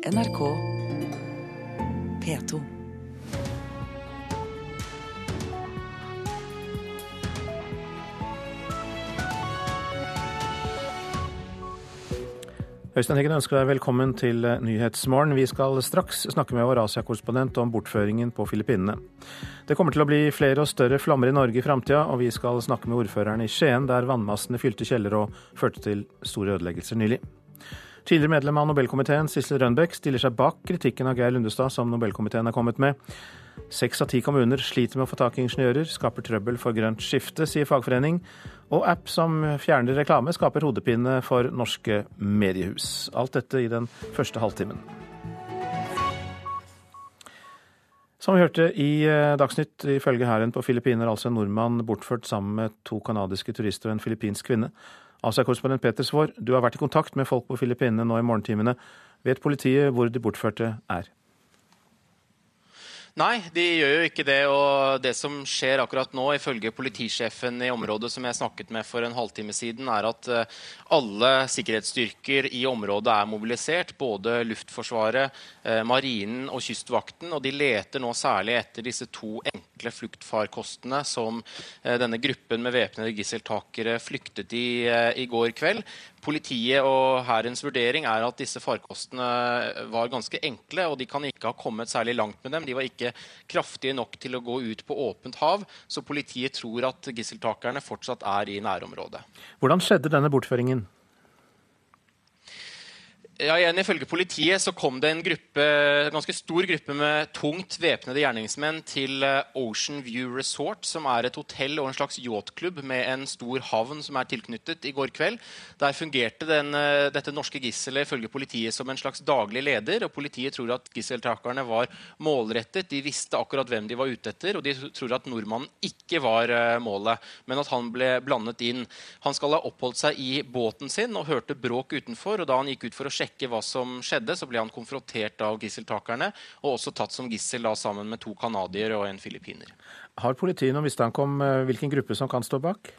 NRK P2. Øystein Heggen ønsker deg velkommen til Nyhetsmorgen. Vi skal straks snakke med vår Asia-korrespondent om bortføringen på Filippinene. Det kommer til å bli flere og større flammer i Norge i framtida, og vi skal snakke med ordføreren i Skien, der vannmassene fylte kjellere og førte til store ødeleggelser nylig. Tidligere medlem av Nobelkomiteen, Sissel Rønbeck, stiller seg bak kritikken av Geir Lundestad som Nobelkomiteen har kommet med. Seks av ti kommuner sliter med å få tak i ingeniører, skaper trøbbel for grønt skifte, sier fagforening. Og app som fjerner reklame, skaper hodepine for norske mediehus. Alt dette i den første halvtimen. Som vi hørte i eh, Dagsnytt, ifølge hæren på Filippinene er altså en nordmann bortført sammen med to canadiske turister og en filippinsk kvinne. Asia-korrespondent Peter Svaar, du har vært i kontakt med folk på Filippinene nå i morgentimene. Vet politiet hvor de bortførte er? Nei, de gjør jo ikke det. Og det som skjer akkurat nå, ifølge politisjefen i området som jeg snakket med for en halvtime siden, er at eh, alle sikkerhetsstyrker i området er mobilisert. Både Luftforsvaret, eh, Marinen og Kystvakten. Og de leter nå særlig etter disse to enkle fluktfarkostene som eh, denne gruppen med væpnede gisseltakere flyktet i i går kveld. Politiet og hærens vurdering er at disse farkostene var ganske enkle, og de kan ikke ha kommet særlig langt med dem. De var ikke kraftige nok til å gå ut på åpent hav, så politiet tror at gisseltakerne fortsatt er i nærområdet. Hvordan skjedde denne bortføringen? Ja, igjen Ifølge politiet så kom det en gruppe, ganske stor gruppe med tungt væpnede gjerningsmenn til eh, Ocean View Resort, som er et hotell og en slags yachtklubb med en stor havn som er tilknyttet, i går kveld. Der fungerte den, eh, dette norske gisselet ifølge politiet som en slags daglig leder. og Politiet tror at gisseltakerne var målrettet. De visste akkurat hvem de var ute etter, og de tror at nordmannen ikke var eh, målet, men at han ble blandet inn. Han skal ha oppholdt seg i båten sin og hørte bråk utenfor, og da han gikk ut for å sjekke sjekke hva som skjedde, så ble han konfrontert av gisseltakerne og også tatt som gissel da, sammen med to canadiere og en filippiner. Har politiet noen mistanke om eh, hvilken gruppe som kan stå bak?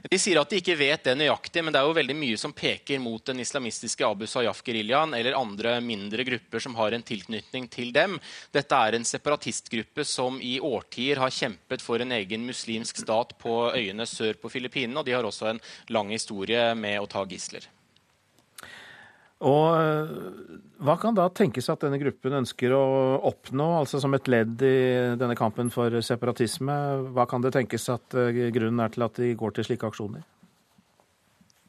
De sier at de ikke vet det nøyaktig, men det er jo veldig mye som peker mot den islamistiske Abu Sayyaf-geriljaen eller andre mindre grupper som har en tilknytning til dem. Dette er en separatistgruppe som i årtier har kjempet for en egen muslimsk stat på øyene sør på Filippinene, og de har også en lang historie med å ta gisler. Og eh, hva kan da tenkes at denne gruppen ønsker å oppnå, altså som et ledd i denne kampen for separatisme? Hva kan det tenkes at eh, grunnen er til at de går til slike aksjoner?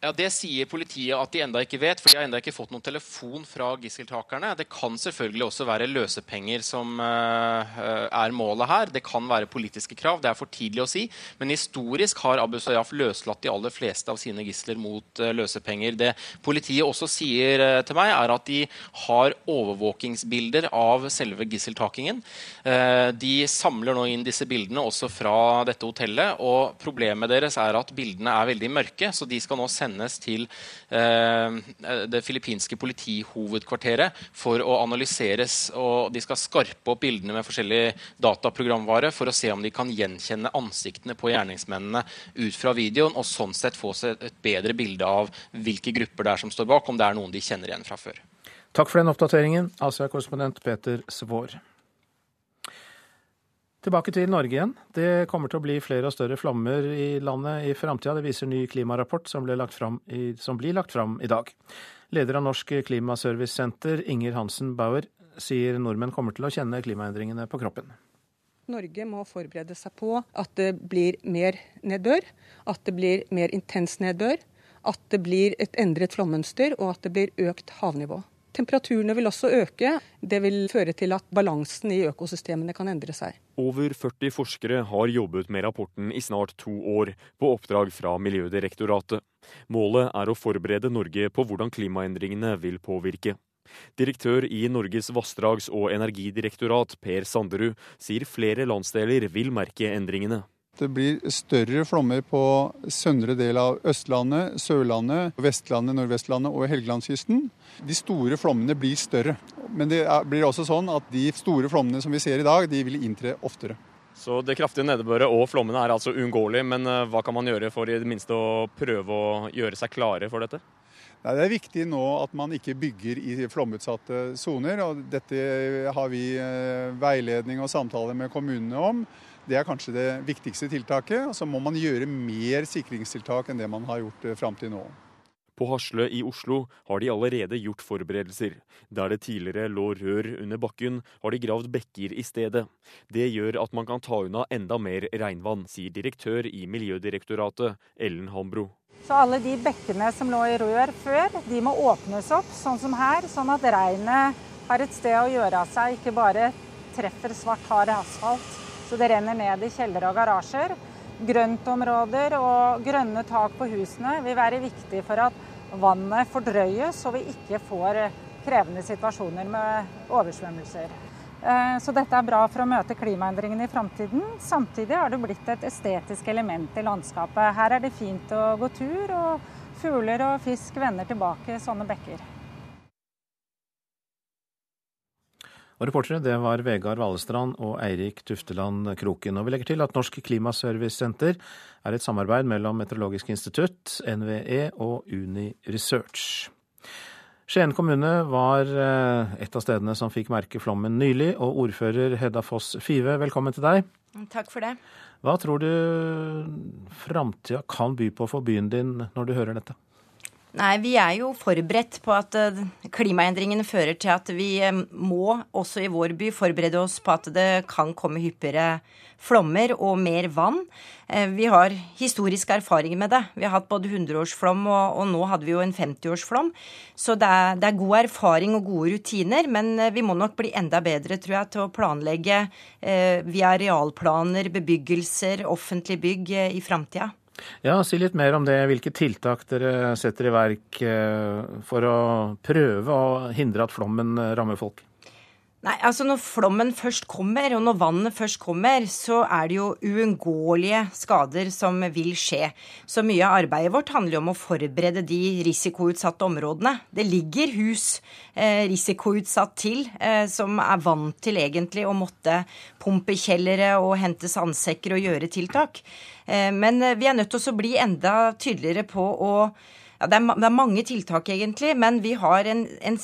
Ja, Det sier politiet at de enda ikke vet, for de har enda ikke fått noen telefon fra gisseltakerne. Det kan selvfølgelig også være løsepenger som uh, er målet her. Det kan være politiske krav. Det er for tidlig å si. Men historisk har Abu Sayyaf løslatt de aller fleste av sine gisler mot uh, løsepenger. Det politiet også sier uh, til meg, er at de har overvåkingsbilder av selve gisseltakingen. de samler nå inn disse bildene også fra dette hotellet. Og problemet deres er at bildene er veldig mørke, så de skal nå sende sendes til eh, det filippinske politihovedkvarteret for å analyseres. og De skal skarpe opp bildene med forskjellig dataprogramvare for å se om de kan gjenkjenne ansiktene på gjerningsmennene ut fra videoen, og sånn sett få seg et bedre bilde av hvilke grupper det er som står bak, om det er noen de kjenner igjen fra før. Takk for den oppdateringen, Asia-korrespondent Peter Svår. Tilbake til Norge igjen. Det kommer til å bli flere og større flommer i landet i framtida. Det viser ny klimarapport som, lagt i, som blir lagt fram i dag. Leder av Norsk klimaservicesenter, Inger Hansen Bauer, sier nordmenn kommer til å kjenne klimaendringene på kroppen. Norge må forberede seg på at det blir mer nedbør, at det blir mer intens nedbør, at det blir et endret flommønster og at det blir økt havnivå. Temperaturene vil også øke. Det vil føre til at balansen i økosystemene kan endre seg. Over 40 forskere har jobbet med rapporten i snart to år, på oppdrag fra Miljødirektoratet. Målet er å forberede Norge på hvordan klimaendringene vil påvirke. Direktør i Norges vassdrags- og energidirektorat, Per Sanderud, sier flere landsdeler vil merke endringene. Det blir større flommer på søndre del av Østlandet, Sørlandet, Vestlandet, Nordvestlandet og Helgelandskysten. De store flommene blir større. Men det blir også sånn at de store flommene som vi ser i dag, de vil inntre oftere. Så det kraftige nedbøret og flommene er altså uunngåelig, men eh, hva kan man gjøre for i det minste å prøve å gjøre seg klare for dette? Nei, det er viktig nå at man ikke bygger i flomutsatte soner. og Dette har vi eh, veiledning og samtaler med kommunene om. Det er kanskje det viktigste tiltaket. Og så må man gjøre mer sikringstiltak enn det man har gjort eh, fram til nå. På Hasle i Oslo har de allerede gjort forberedelser. Der det tidligere lå rør under bakken, har de gravd bekker i stedet. Det gjør at man kan ta unna enda mer regnvann, sier direktør i Miljødirektoratet, Ellen Hambro. Så alle de bekkene som lå i rør før, de må åpnes opp, sånn som her. Sånn at regnet har et sted å gjøre av seg, ikke bare treffer svart, hard asfalt. Så det renner ned i kjellere og garasjer. Grøntområder og grønne tak på husene vil være viktig for at vannet fordrøyes, og vi ikke får krevende situasjoner med oversvømmelser. Eh, så dette er bra for å møte klimaendringene i framtiden. Samtidig har det blitt et estetisk element i landskapet. Her er det fint å gå tur, og fugler og fisk vender tilbake sånne bekker. Og Reportere det var Vegard Valestrand og Eirik Tufteland Kroken. Og vi legger til at Norsk Klimaservicesenter er et samarbeid mellom Meteorologisk institutt, NVE og Uni Research. Skien kommune var eh, et av stedene som fikk merke flommen nylig, og ordfører Hedda Foss Five, velkommen til deg. Takk for det. Hva tror du framtida kan by på for byen din når du hører dette? Nei, Vi er jo forberedt på at eh, klimaendringene fører til at vi eh, må, også i vår by, forberede oss på at det kan komme hyppigere flommer og mer vann. Eh, vi har historiske erfaringer med det. Vi har hatt både 100-årsflom og, og, nå hadde vi jo en 50-årsflom. Så det er, det er, god erfaring og gode rutiner, men vi må nok bli enda bedre, tror jeg, til å planlegge eh, via arealplaner, bebyggelser, offentlige bygg eh, i framtida. Ja, Si litt mer om det. Hvilke tiltak dere setter i verk eh, for å prøve å hindre at flommen rammer folk? Nei, altså Når flommen først kommer, og når vannet først kommer, så er det jo uunngåelige skader som vil skje. Så mye av arbeidet vårt handler jo om å forberede de risikoutsatte områdene. Det ligger hus eh, risikoutsatt til, eh, som er vant til egentlig å måtte pumpe kjellere og hente sandsekker og gjøre tiltak. Eh, men eh, vi er nødt til å bli enda tydeligere på å ja, det, er, det er mange tiltak, egentlig, men vi har en, en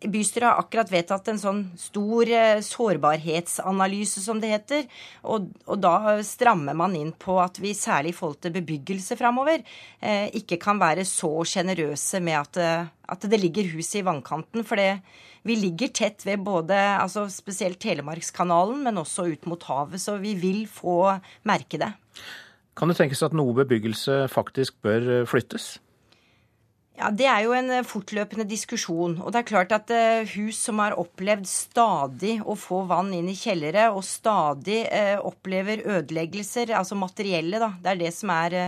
Bystyret har akkurat vedtatt en sånn stor eh, sårbarhetsanalyse, som det heter. Og, og, da strammer man inn på at vi særlig i forhold til bebyggelse framover eh, ikke kan være så sjenerøse med at, eh, at, det ligger hus i vannkanten. For det, vi ligger tett ved både altså spesielt Telemarkskanalen, men også ut mot havet. Så vi vil få merke det. Kan det tenkes at noe bebyggelse faktisk bør eh, flyttes? Ja, Det er jo en eh, fortløpende diskusjon. Og det er klart at uh, hus som har opplevd stadig å få vann inn i kjellere, og stadig uh, opplever ødeleggelser, altså materielle, da. Det er det som er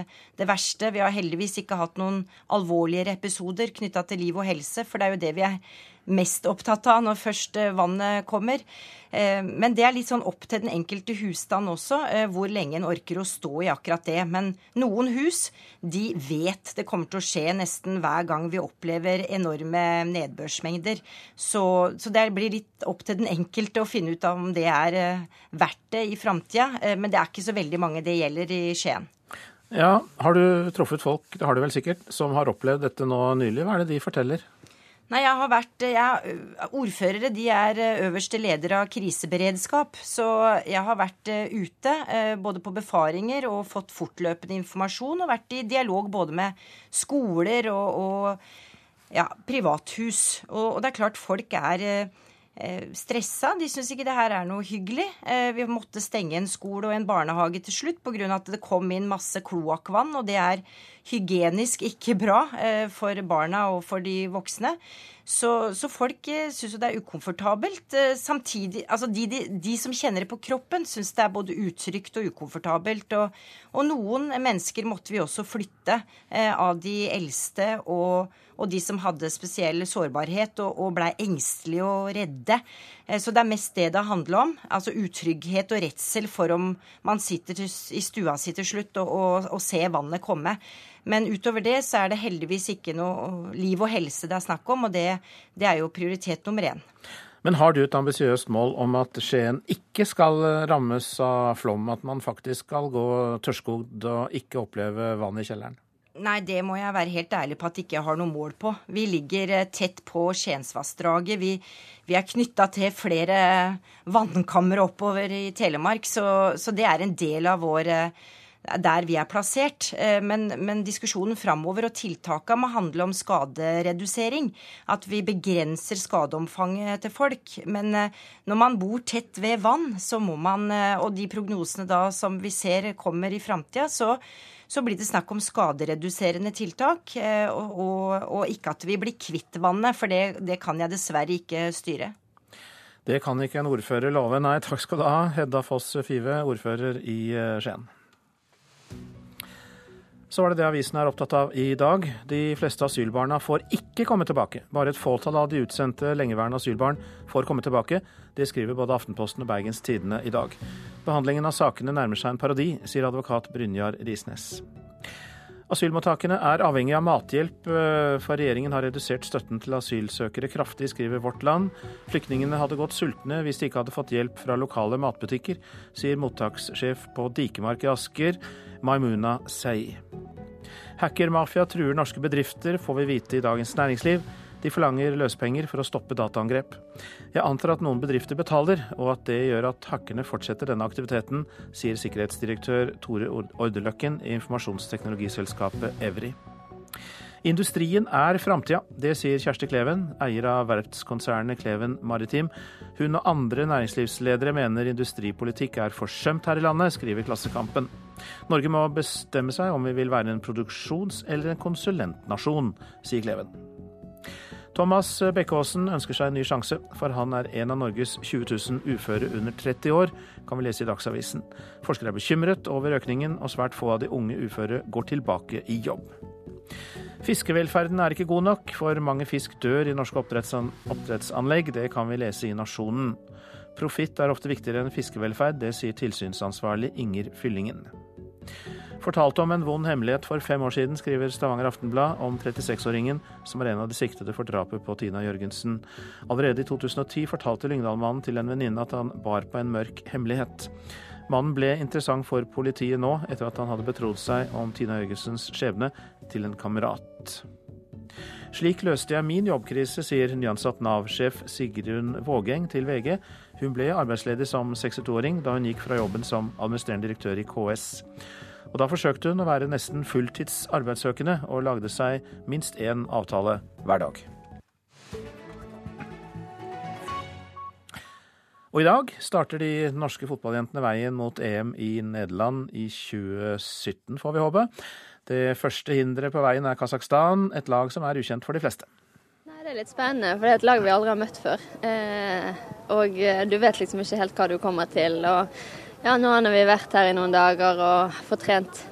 det verste. Vi har heldigvis ikke hatt noen alvorligere episoder knytta til liv og helse, for det er jo det vi er mest opptatt av når først eh, vannet kommer. Eh, men det er litt sånn opp til den enkelte husstand også, eh, hvor lenge en orker å stå i akkurat det. Men noen hus de vet det kommer til å skje nesten hver gang vi opplever enorme nedbørsmengder. Så, så det blir litt opp til den enkelte å finne ut av om det er verdt det i framtida. Men det er ikke så veldig mange det gjelder i Skien. Ja, Har du truffet folk, det har du vel sikkert, som har opplevd dette nå nylig? Hva er det de forteller? Nei, jeg har vært jeg, Ordførere de er øverste leder av kriseberedskap. Så jeg har vært ute både på befaringer og fått fortløpende informasjon. Og vært i dialog både med skoler og, og ja, privathus. Og, og, det er klart folk er stressa. De syns ikke det her er noe hyggelig. Vi måtte stenge en skole og en barnehage til slutt pga. at det kom inn masse kloakkvann. Og det er hygienisk ikke bra eh, for barna og for de voksne. Så, så folk eh, syns jo det er ukomfortabelt. Eh, samtidig, altså de, de, de som kjenner det på kroppen, syns det er både utrygt og ukomfortabelt. Og, og, noen mennesker måtte vi også flytte av de eldste og, og de som hadde spesiell sårbarhet og, og blei engstelige og redde. Så det er mest det det handler om. Altså utrygghet og redsel for om man sitter i stua si til slutt og, og ser vannet komme. Men utover det så er det heldigvis ikke noe liv og helse det er snakk om, og det, det er jo prioritet nummer én. Men har du et ambisiøst mål om at Skien ikke skal rammes av flom? At man faktisk skal gå tørrskodd og ikke oppleve vann i kjelleren? Nei, det må jeg være helt ærlig på at jeg ikke har noe mål på. Vi ligger eh, tett på Skiensvassdraget. Vi, vi, er knytta til flere vannkamre oppover i Telemark, så, så, det er en del av vår eh, der vi er plassert. Eh, men, men diskusjonen framover og tiltakene må handle om skaderedusering. At vi begrenser skadeomfanget til folk. Men når man bor tett ved vann, så må man, og de prognosene da som vi ser kommer i framtida, så så blir det snakk om skadereduserende tiltak, eh, og, og, og ikke at vi blir kvitt vannet, for det, det kan jeg dessverre ikke styre. Det kan ikke en ordfører love. Nei, takk skal du ha, Hedda Foss Five, ordfører i eh, Skien. Så var det det avisen er opptatt av i dag. De fleste asylbarna får ikke komme tilbake. Bare et fåtall av de utsendte lengeværende asylbarn får komme tilbake. Det skriver både Aftenposten og Bergens Tidende i dag. Behandlingen av sakene nærmer seg en parodi, sier advokat Brynjar Risnes. Asylmottakene er avhengig av mathjelp, eh, for regjeringen har redusert støtten til asylsøkere kraftig, skriver Vårt Land. Flyktningene hadde gått sultne hvis de ikke hadde fått hjelp fra lokale matbutikker, sier mottakssjef på Dikemark i Asker. Maimuna Sei. Hackermafia truer norske bedrifter, får vi vite i Dagens Næringsliv. De forlanger løspenger for å stoppe dataangrep. Jeg antar at noen bedrifter betaler, og at det gjør at hackerne fortsetter denne aktiviteten, sier sikkerhetsdirektør Tore Ordeløkken i informasjonsteknologiselskapet Evry. Industrien er framtida, det sier Kjersti Kleven, eier av verftskonsernet Kleven Maritim. Hun og andre næringslivsledere mener industripolitikk er forsømt her i landet, skriver Klassekampen. Norge må bestemme seg om vi vil være en produksjons- eller en konsulentnasjon, sier Kleven. Thomas Bekkåsen ønsker seg en ny sjanse, for han er en av Norges 20 000 uføre under 30 år, kan vi lese i Dagsavisen. Forskere er bekymret over økningen, og svært få av de unge uføre går tilbake i jobb. Fiskevelferden er ikke god nok, for mange fisk dør i norske oppdrettsanlegg. Det kan vi lese i Nasjonen. Profitt er ofte viktigere enn fiskevelferd, det sier tilsynsansvarlig Inger Fyllingen. Fortalte om en vond hemmelighet for fem år siden, skriver Stavanger Aftenblad om 36-åringen som er en av de siktede for drapet på Tina Jørgensen. Allerede i 2010 fortalte Lyngdal-mannen til en venninne at han bar på en mørk hemmelighet. Mannen ble interessant for politiet nå, etter at han hadde betrodd seg om Tina Jørgensens skjebne til en kamerat. Slik løste jeg min jobbkrise, sier nyansatt Nav-sjef Sigrun Vågeng til VG. Hun ble arbeidsledig som 62-åring da hun gikk fra jobben som administrerende direktør i KS. Og Da forsøkte hun å være nesten fulltids arbeidssøkende, og lagde seg minst én avtale hver dag. Og i dag starter de norske fotballjentene veien mot EM i Nederland i 2017, får vi håpe. Det første hinderet på veien er Kasakhstan, et lag som er ukjent for de fleste. Nei, Det er litt spennende, for det er et lag vi aldri har møtt før. Eh, og du vet liksom ikke helt hva du kommer til. Og ja, nå har vi vært her i noen dager og fått trent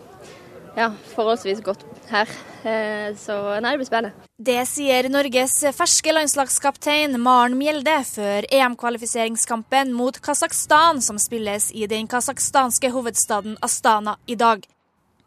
ja, forholdsvis godt her. Eh, så nei, det blir spennende. Det sier Norges ferske landslagskaptein Maren Mjelde før EM-kvalifiseringskampen mot Kasakhstan, som spilles i den kasakhstanske hovedstaden Astana i dag.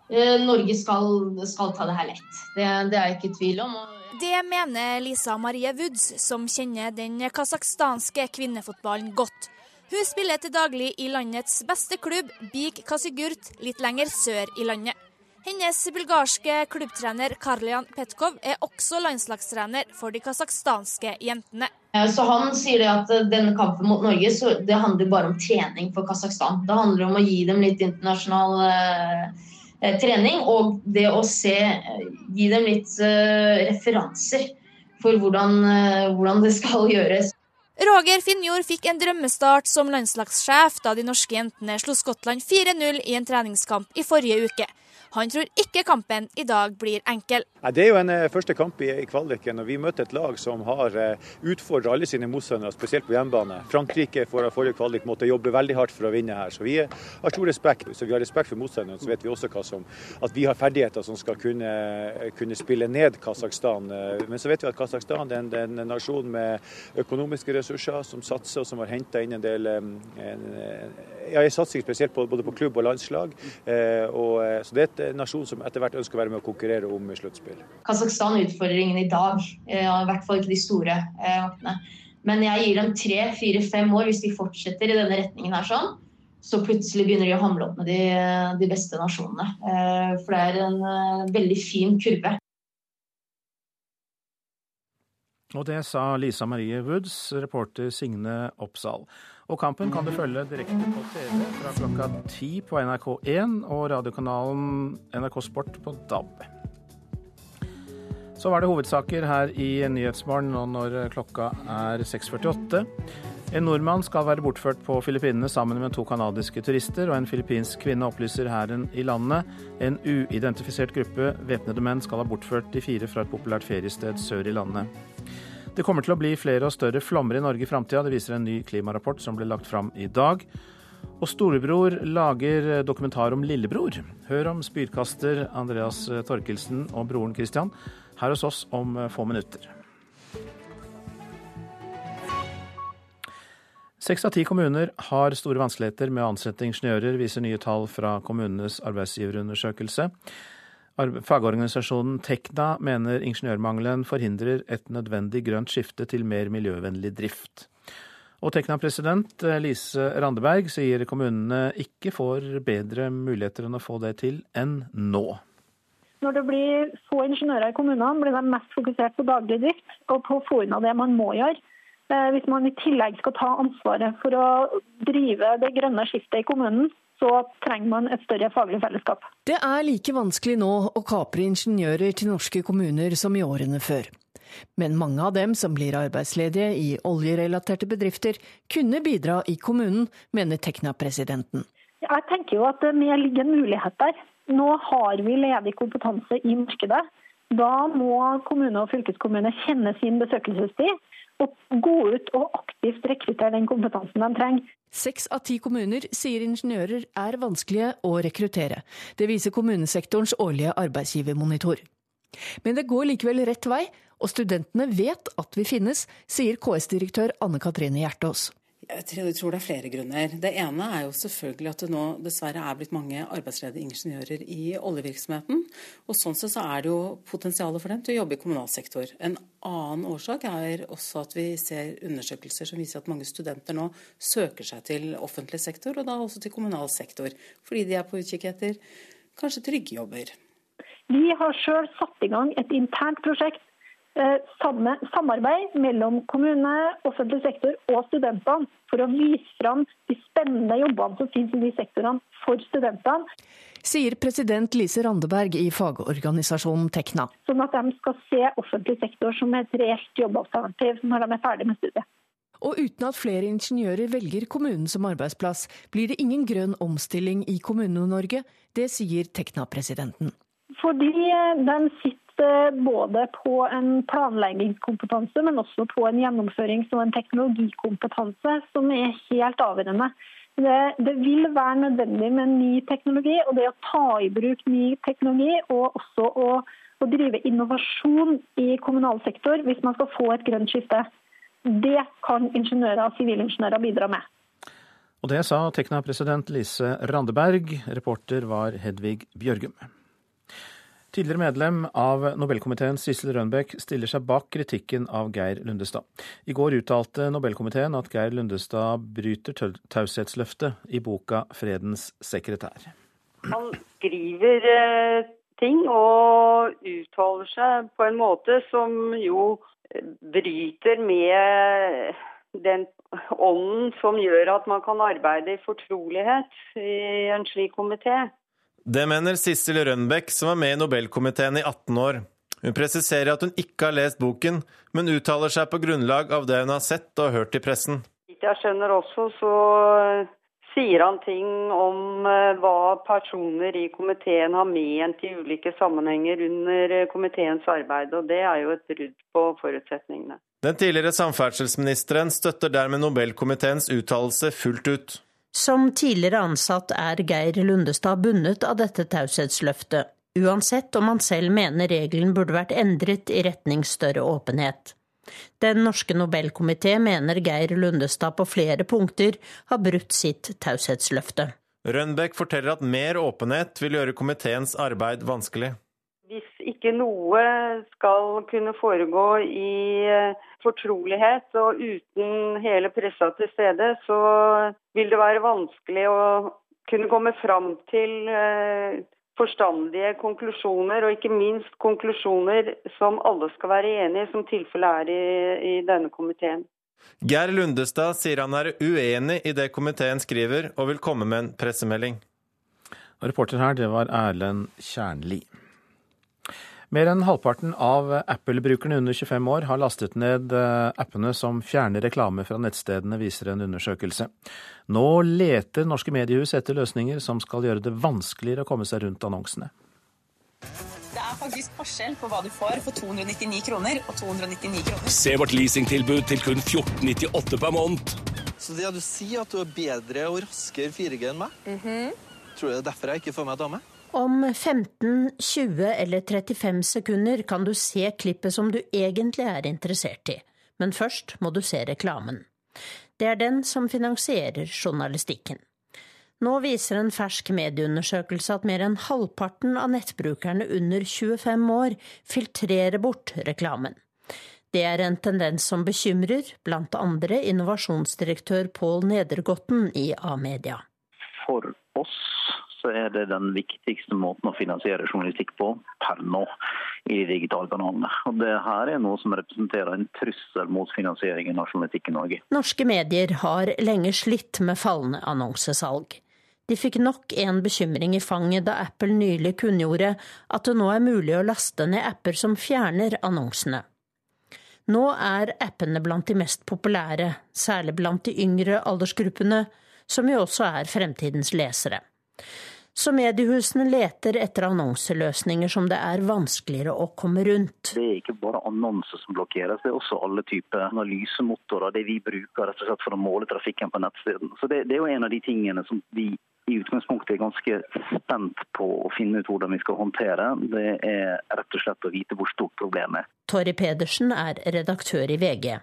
Eh, Norge skal, skal ta det her lett, det, det er jeg ikke i tvil om. Det mener Lisa Marie Woods, som kjenner den kasakhstanske kvinnefotballen godt. Hun spiller til daglig i landets beste klubb, Bik Kasigurt, litt lenger sør i landet. Hennes bulgarske klubbtrener Karlian Petkov er også landslagstrener for de kasakhstanske jentene. Så Han sier at denne kampen mot Norge så det handler bare om trening for Kasakhstan. Det handler om å gi dem litt internasjonal eh, trening og det å se, gi dem litt eh, referanser for hvordan, eh, hvordan det skal gjøres. Roger Finnjord fikk en drømmestart som landslagssjef da de norske jentene slo Skottland 4-0 i en treningskamp i forrige uke. Han tror ikke kampen i dag blir enkel. Det er jo en eh, første kamp i, kvaliken, og vi møter et lag som har eh, utfordra alle sine motstandere, spesielt på hjemmebane. Frankrike for forrige kvalik måtte jobbe veldig hardt for å vinne her, så vi har stor respekt. Så vi har respekt for motstanderne, så vet vi også som, at vi har ferdigheter som skal kunne, kunne spille ned Kasakhstan. Men så vet vi at Kasakhstan er en, en nasjon med økonomiske ressurser, som satser og som har henta inn en del en, ja, en satsing spesielt på, både på klubb og landslag. Og, så det er et en nasjon som etter hvert ønsker å være med å konkurrere om sluttspill. Kasakhstan utfordrer ingen i dag, eh, i hvert fall ikke de store. Eh, Men jeg gir dem tre, fire, fem år hvis de fortsetter i denne retningen her sånn. så plutselig begynner de å hamle opp med de, de beste nasjonene. For det er en veldig fin kurve. Og det sa Lisa Marie Woods, reporter Signe Oppsal. Og kampen kan du følge direkte på TV fra klokka ti på NRK1 og radiokanalen NRK Sport på DAB. Så var det hovedsaker her i Nyhetsmorgen nå når klokka er 6.48. En nordmann skal være bortført på Filippinene sammen med to canadiske turister, og en filippinsk kvinne opplyser hæren i landet. En uidentifisert gruppe væpnede menn skal ha bortført de fire fra et populært feriested sør i landet. Det kommer til å bli flere og større flommer i Norge i framtida. Det viser en ny klimarapport som ble lagt fram i dag. Og storebror lager dokumentar om lillebror. Hør om spydkaster Andreas Torkelsen og broren Christian her hos oss om få minutter. Seks av ti kommuner har store vanskeligheter med å ansette ingeniører, viser nye tall fra kommunenes arbeidsgiverundersøkelse. Fagorganisasjonen Tekna mener ingeniørmangelen forhindrer et nødvendig grønt skifte til mer miljøvennlig drift. Og Tekna-president Lise Randeberg sier kommunene ikke får bedre muligheter enn å få det til enn nå. Når det blir få ingeniører i kommunene, blir de mest fokusert på daglig drift og på å få unna det man må gjøre. Eh, hvis man i tillegg skal ta ansvaret for å drive det grønne skiftet i kommunen, så trenger man et større faglig fellesskap. Det er like vanskelig nå å kapre ingeniører til norske kommuner som i årene før. Men mange av dem som blir arbeidsledige i oljerelaterte bedrifter, kunne bidra i kommunen, mener Tekna-presidenten. Jeg tenker jo at det ligger en mulighet der. Nå har vi ledig kompetanse i markedet. Da må kommune og fylkeskommune kjenne sin besøkelsestid og gå ut og aktivt rekruttere den kompetansen de trenger. Seks av ti kommuner sier ingeniører er vanskelige å rekruttere. Det viser kommunesektorens årlige arbeidsgivermonitor. Men det går likevel rett vei, og studentene vet at vi finnes, sier KS-direktør Anne Katrine Hjertås. Jeg tror det er flere grunner. Det ene er jo selvfølgelig at det nå dessverre er blitt mange arbeidsledige ingeniører i oljevirksomheten. Og sånn sett så er det jo potensialet for dem til å jobbe i kommunal sektor. En annen årsak er også at vi ser undersøkelser som viser at mange studenter nå søker seg til offentlig sektor, og da også til kommunal sektor. Fordi de er på utkikk etter kanskje trygge jobber. Vi har sjøl satt i gang et internt prosjekt Eh, samarbeid mellom kommune, offentlig sektor og studentene for å vise fram de spennende jobbene som finnes i de sektorene for studentene. Sier president Lise Randeberg i fagorganisasjonen Tekna. Sånn at de skal se offentlig sektor som et reelt jobbalternativ når de er ferdig med studiet. Og uten at flere ingeniører velger kommunen som arbeidsplass, blir det ingen grønn omstilling i Kommune-Norge. Det sier Tekna-presidenten. Fordi de sitter både på en planleggingskompetanse, men også på en gjennomførings- og en teknologikompetanse som er helt avgjørende. Det, det, vil være nødvendig med ny teknologi, og det å ta i bruk ny teknologi og også å, å drive innovasjon i kommunal sektor hvis man skal få et grønt skifte. Det kan ingeniører og sivilingeniører bidra med. Og det sa Tekna-president Lise Randeberg. Reporter var Hedvig Bjørgum. Tidligere medlem av Nobelkomiteen Sissel Rønbeck stiller seg bak kritikken av Geir Lundestad. I går uttalte Nobelkomiteen at Geir Lundestad bryter taushetsløftet i boka 'Fredens sekretær'. Han skriver eh, ting og uttaler seg på en måte som jo bryter med den ånden som gjør at man kan arbeide i fortrolighet i en slik komité. Det mener Sissel Rønbeck, som var med i Nobelkomiteen i 18 år. Hun presiserer at hun ikke har lest boken, men uttaler seg på grunnlag av det hun har sett og hørt i pressen. Jeg skjønner også, så sier han ting om eh, hva personer i komiteen har ment i ulike sammenhenger under eh, komiteens arbeid, og det er jo et brudd på forutsetningene. Den tidligere samferdselsministeren støtter dermed Nobelkomiteens uttalelse fullt ut. Som tidligere ansatt er Geir Lundestad bundet av dette taushetsløftet, uansett om han selv mener regelen burde vært endret i retning større åpenhet. Den norske Nobelkomité mener Geir Lundestad på flere punkter har brutt sitt taushetsløfte. Rønbeck forteller at mer åpenhet vil gjøre komiteens arbeid vanskelig. hvis ikke noe skal kunne foregå i eh, fortrolighet og uten hele pressa til stede, så vil det være vanskelig å kunne komme fram til eh, forstandige konklusjoner, og ikke minst konklusjoner som alle skal være enige i, som tilfellet er i, i denne komiteen. Geir Lundestad sier han er uenig i det komiteen skriver, og vil komme med en pressemelding. Reporter her, det var Erlend Kjernli. Mer enn halvparten av Apple-brukerne under 25 år har lastet ned eh, appene som fjerner reklame fra nettstedene, viser en undersøkelse. Nå leter norske mediehus etter løsninger som skal gjøre det vanskeligere å komme seg rundt annonsene. Det er faktisk forskjell på hva du får for 299 kroner og 299 kroner. Se vårt leasingtilbud til kun 1498 per måned. Så det du sier at du er bedre og raskere 4G enn meg? Mm -hmm. Tror du det er derfor jeg ikke får meg dame? Om 15, 20 eller 35 sekunder kan du se klippet som du egentlig er interessert i, men først må du se reklamen. Det er den som finansierer journalistikken. Nå viser en fersk medieundersøkelse at mer enn halvparten av nettbrukerne under 25 år filtrerer bort reklamen. Det er en tendens som bekymrer blant andre innovasjonsdirektør Pål Nedergotten i A-media. For oss så er det den viktigste måten å finansiere journalistikk på per nå i de digitale kanalene. Og det her er noe som representerer en trussel mot finansieringen av journalistikk i Norge. Norske medier har lenge slitt med fallende annonsesalg. De fikk nok en bekymring i fanget da Apple nylig kunngjorde at det nå er mulig å laste ned apper som fjerner annonsene. Nå er appene blant de mest populære, særlig blant de yngre aldersgruppene, som jo også er fremtidens lesere. Så mediehusene leter etter annonseløsninger som det er vanskeligere å komme rundt. Det er ikke bare annonser som blokkeres, det er også alle typer analysemotorer. Det vi bruker rett og slett for å måle trafikken på nettstedene. Så det, det, er jo en av de tingene som vi i utgangspunktet er ganske spent på å finne ut hvordan vi skal håndtere. Det er rett og slett å vite hvor stort problemet er. Torry Pedersen er redaktør i VG.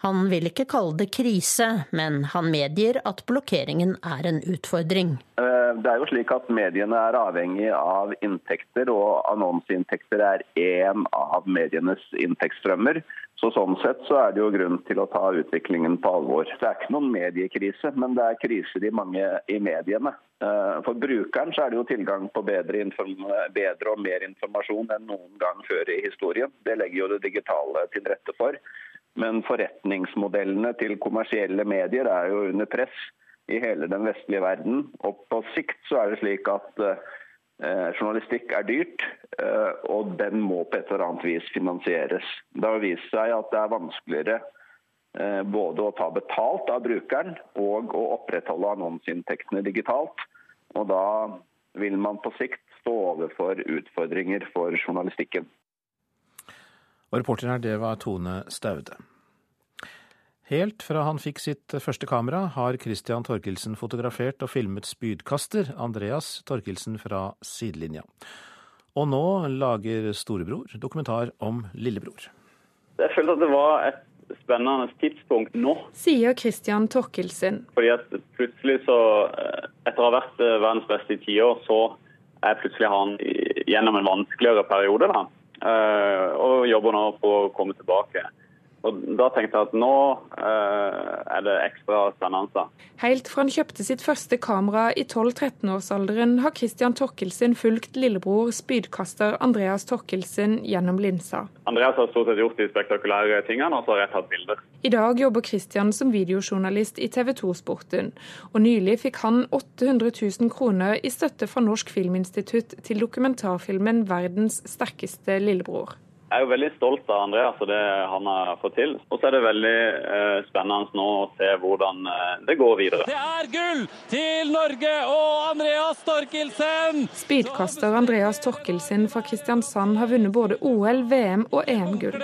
Han vil ikke kalle det krise, men han medgir at blokkeringen er en utfordring. Eh, det er jo slik at Mediene er avhengig av inntekter, og annonseinntekter er én av medienes inntektsstrømmer. Så Sånn sett så er det jo grunn til å ta utviklingen på alvor. Det er ikke noen mediekrise, men det er kriser i mange i mediene. Eh, for brukeren så er det jo tilgang på bedre, bedre og mer informasjon enn noen gang før i historien. Det legger jo det digitale til rette for. Men forretningsmodellene til kommersielle medier er jo under press i hele den vestlige verden. Og på sikt så er det slik at eh, journalistikk er dyrt, eh, og den må på et eller annet vis finansieres. Det har vist seg at det er vanskeligere eh, både å ta betalt av brukeren og å opprettholde annonseinntektene digitalt. Og da vil man på sikt stå overfor utfordringer for journalistikken. Og reporter her, det var Tone Staude. Helt fra han fikk sitt første kamera, har Christian Torkelsen fotografert og filmet spydkaster Andreas Torkelsen fra sidelinja. Og nå lager storebror dokumentar om lillebror. Jeg følte at det var et spennende tidspunkt nå. Sier Christian Torkelsen. Fordi at plutselig så, eh, etter å ha vært eh, verdens beste i tiår, så er plutselig han gjennom en vanskeligere periode. da. Eh, og jobber nå på å komme tilbake. Og Da tenkte jeg at nå eh, er det ekstra spennende. Helt fra han kjøpte sitt første kamera i 12-13-årsalderen, har Christian Torkelsen fulgt lillebror spydkaster Andreas Torkelsen gjennom linsa. Andreas har stort sett gjort de spektakulære tingene, og så har jeg tatt bilder. I dag jobber Christian som videojournalist i TV 2-sporten, og nylig fikk han 800 000 kroner i støtte fra Norsk Filminstitutt til dokumentarfilmen 'Verdens sterkeste lillebror'. Jeg er jo veldig stolt av Andreas og det han har fått til. Og så er det veldig eh, spennende nå å se hvordan eh, det går videre. Det er gull til Norge og Andreas Torkelsen! Speedkaster Andreas Torkelsen fra Kristiansand har vunnet både OL, VM og EM-gull.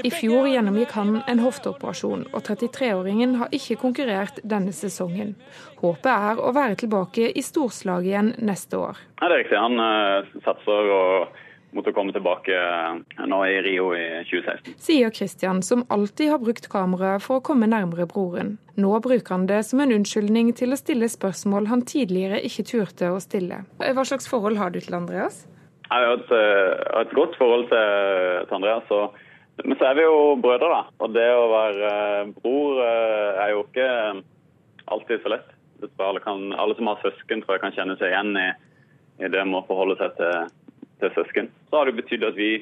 I fjor gjennomgikk han en hofteoperasjon, og 33-åringen har ikke konkurrert denne sesongen. Håpet er å være tilbake i storslag igjen neste år. Ja, det er riktig. Han eh, satser og å komme tilbake eh, nå i Rio i 2016. Sier Christian, som alltid har brukt kameraet for å komme nærmere broren. Nå bruker han det som en unnskyldning til å stille spørsmål han tidligere ikke turte å stille. Hva slags forhold har du til Andreas? Jeg har et, eh, et godt forhold til, til Andreas. Og, men så er vi jo brødre, da. Og det å være eh, bror eh, er jo ikke alltid så lett. Alle, kan, alle, som har søsken, tror jeg kan kjenne seg igjen i, i det med å forholde seg til, til søsken. Så har det betydd at vi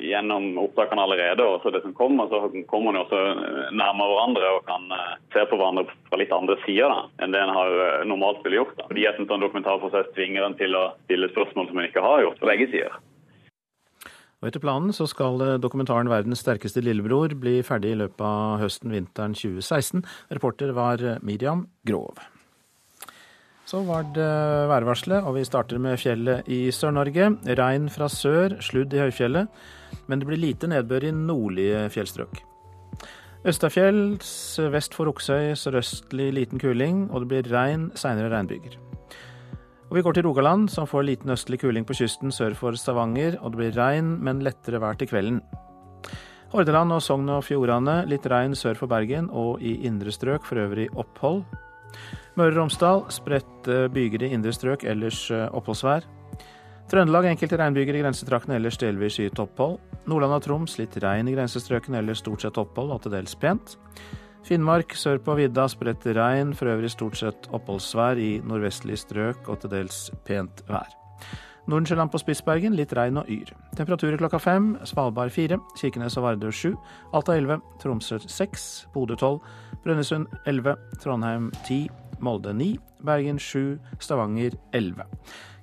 gjennom opptakene allerede, og så det som kommer, så kommer man også nærmere hverandre og kan se på hverandre fra litt andre sider da, enn det en har normalt ville gjort. Da. Fordi at en sånn dokumentarprosess tvinger en til å stille spørsmål som en ikke har gjort på begge sider. Og Etter planen så skal dokumentaren 'Verdens sterkeste lillebror' bli ferdig i løpet av høsten-vinteren 2016. Reporter var Miriam Grov. Så var det værvarselet, og vi starter med fjellet i Sør-Norge. Regn fra sør, sludd i høyfjellet, men det blir lite nedbør i nordlige fjellstrøk. Østafjells vest for Oksøy sørøstlig liten kuling, og det blir regn, seinere regnbyger. Og Vi går til Rogaland, som får liten østlig kuling på kysten sør for Stavanger, og det blir regn, men lettere vær til kvelden. Hordaland og Sogn og Fjordane litt regn sør for Bergen, og i indre strøk for øvrig opphold. Møre og Romsdal spredte byger i indre strøk, ellers oppholdsvær. Trøndelag enkelte regnbyger i grensetraktene, ellers delvis skyet opphold. Nordland og Troms litt regn i grensestrøkene, ellers stort sett opphold og til dels pent. Finnmark sør på vidda spredt regn, for øvrig stort sett oppholdsvær i nordvestlige strøk og til dels pent vær. Nordensjøland på Spitsbergen litt regn og yr. Temperaturer klokka fem. Svalbard fire. Kirkenes og Vardø sju. Alta elleve. Tromsø seks. Bodø tolv. Brønnøysund elleve. Trondheim ti. Molde 9, Bergen 7, Stavanger elleve.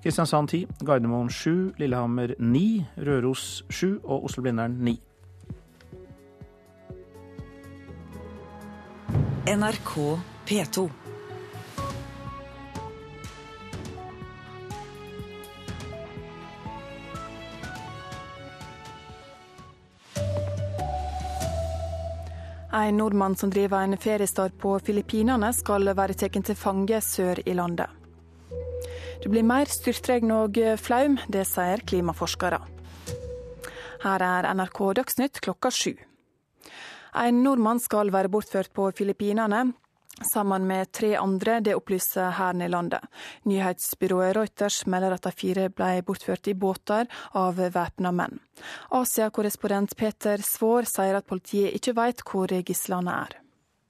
Kristiansand 10, Gardermoen 7, Lillehammer 9, Røros 7 og Oslo-Blindern 9. NRK P2. En nordmann som driver en feriestad på Filippinene, skal være tatt til fange sør i landet. Det blir mer styrtregn og flaum, det sier klimaforskere. Her er NRK Dagsnytt klokka sju. En nordmann skal være bortført på Filippinene. Sammen med tre andre, det opplyser hæren i landet. Nyhetsbyrået Reuters melder at de fire ble bortført i båter av væpna menn. Asia-korrespondent Peter Svaar sier at politiet ikke vet hvor gislene er.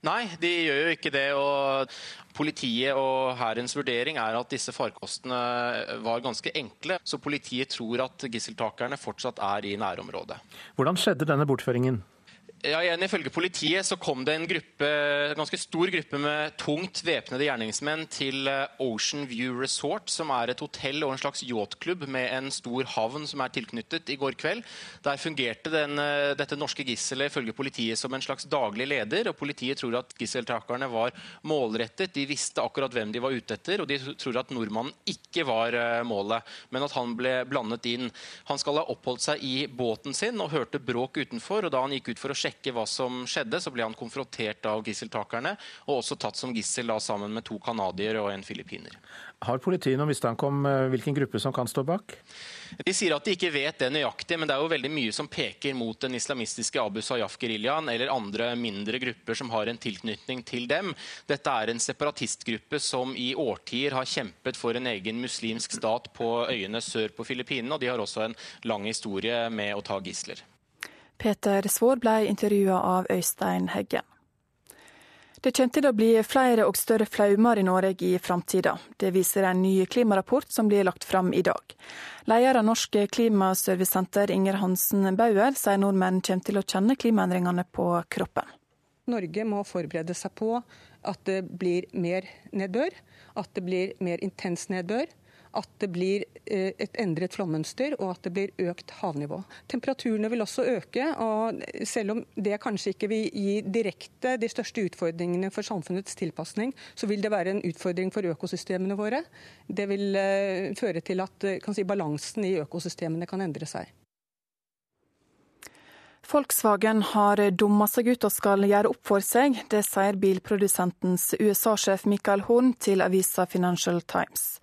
Nei, de gjør jo ikke det. og Politiet og hærens vurdering er at disse farkostene var ganske enkle. Så politiet tror at gisseltakerne fortsatt er i nærområdet. Hvordan skjedde denne bortføringen? Ja, igjen Ifølge politiet så kom det en gruppe, en ganske stor gruppe med tungt væpnede gjerningsmenn til Ocean View Resort, som er et hotell og en slags yachtklubb med en stor havn som er tilknyttet, i går kveld. Der fungerte den, dette norske gisselet ifølge politiet som en slags daglig leder. og Politiet tror at gisseltakerne var målrettet, de visste akkurat hvem de var ute etter, og de tror at nordmannen ikke var målet, men at han ble blandet inn. Han skal ha oppholdt seg i båten sin og hørte bråk utenfor, og da han gikk ut for å sjekke sjekke hva som skjedde, så ble han konfrontert av gisseltakerne, og også tatt som gissel da, sammen med to canadiere og en filippiner. Har politiet noen mistanke om hvilken gruppe som kan stå bak? De sier at de ikke vet det nøyaktig, men det er jo veldig mye som peker mot den islamistiske Abu Sayyaf-geriljaen eller andre mindre grupper som har en tilknytning til dem. Dette er en separatistgruppe som i årtier har kjempet for en egen muslimsk stat på øyene sør på Filippinene, og de har også en lang historie med å ta gisler. Peter Svaar ble intervjua av Øystein Heggen. Det kommer til å bli flere og større flaumer i Norge i framtida. Det viser en ny klimarapport som blir lagt fram i dag. Leder av Norsk klimaservicesenter, Inger Hansen Bauer, sier nordmenn kommer til å kjenne klimaendringene på kroppen. Norge må forberede seg på at det blir mer nedbør, at det blir mer intens nedbør, at det blir et endret flommønster og at det blir økt havnivå. Temperaturene vil også øke, og selv om det kanskje ikke vil gi direkte de største utfordringene for samfunnets tilpasning, så vil det være en utfordring for økosystemene våre. Det vil føre til at si, balansen i økosystemene kan endre seg. Volkswagen har dumma seg ut og skal gjøre opp for seg. Det sier bilprodusentens USA-sjef Michael Horn til avisa Financial Times.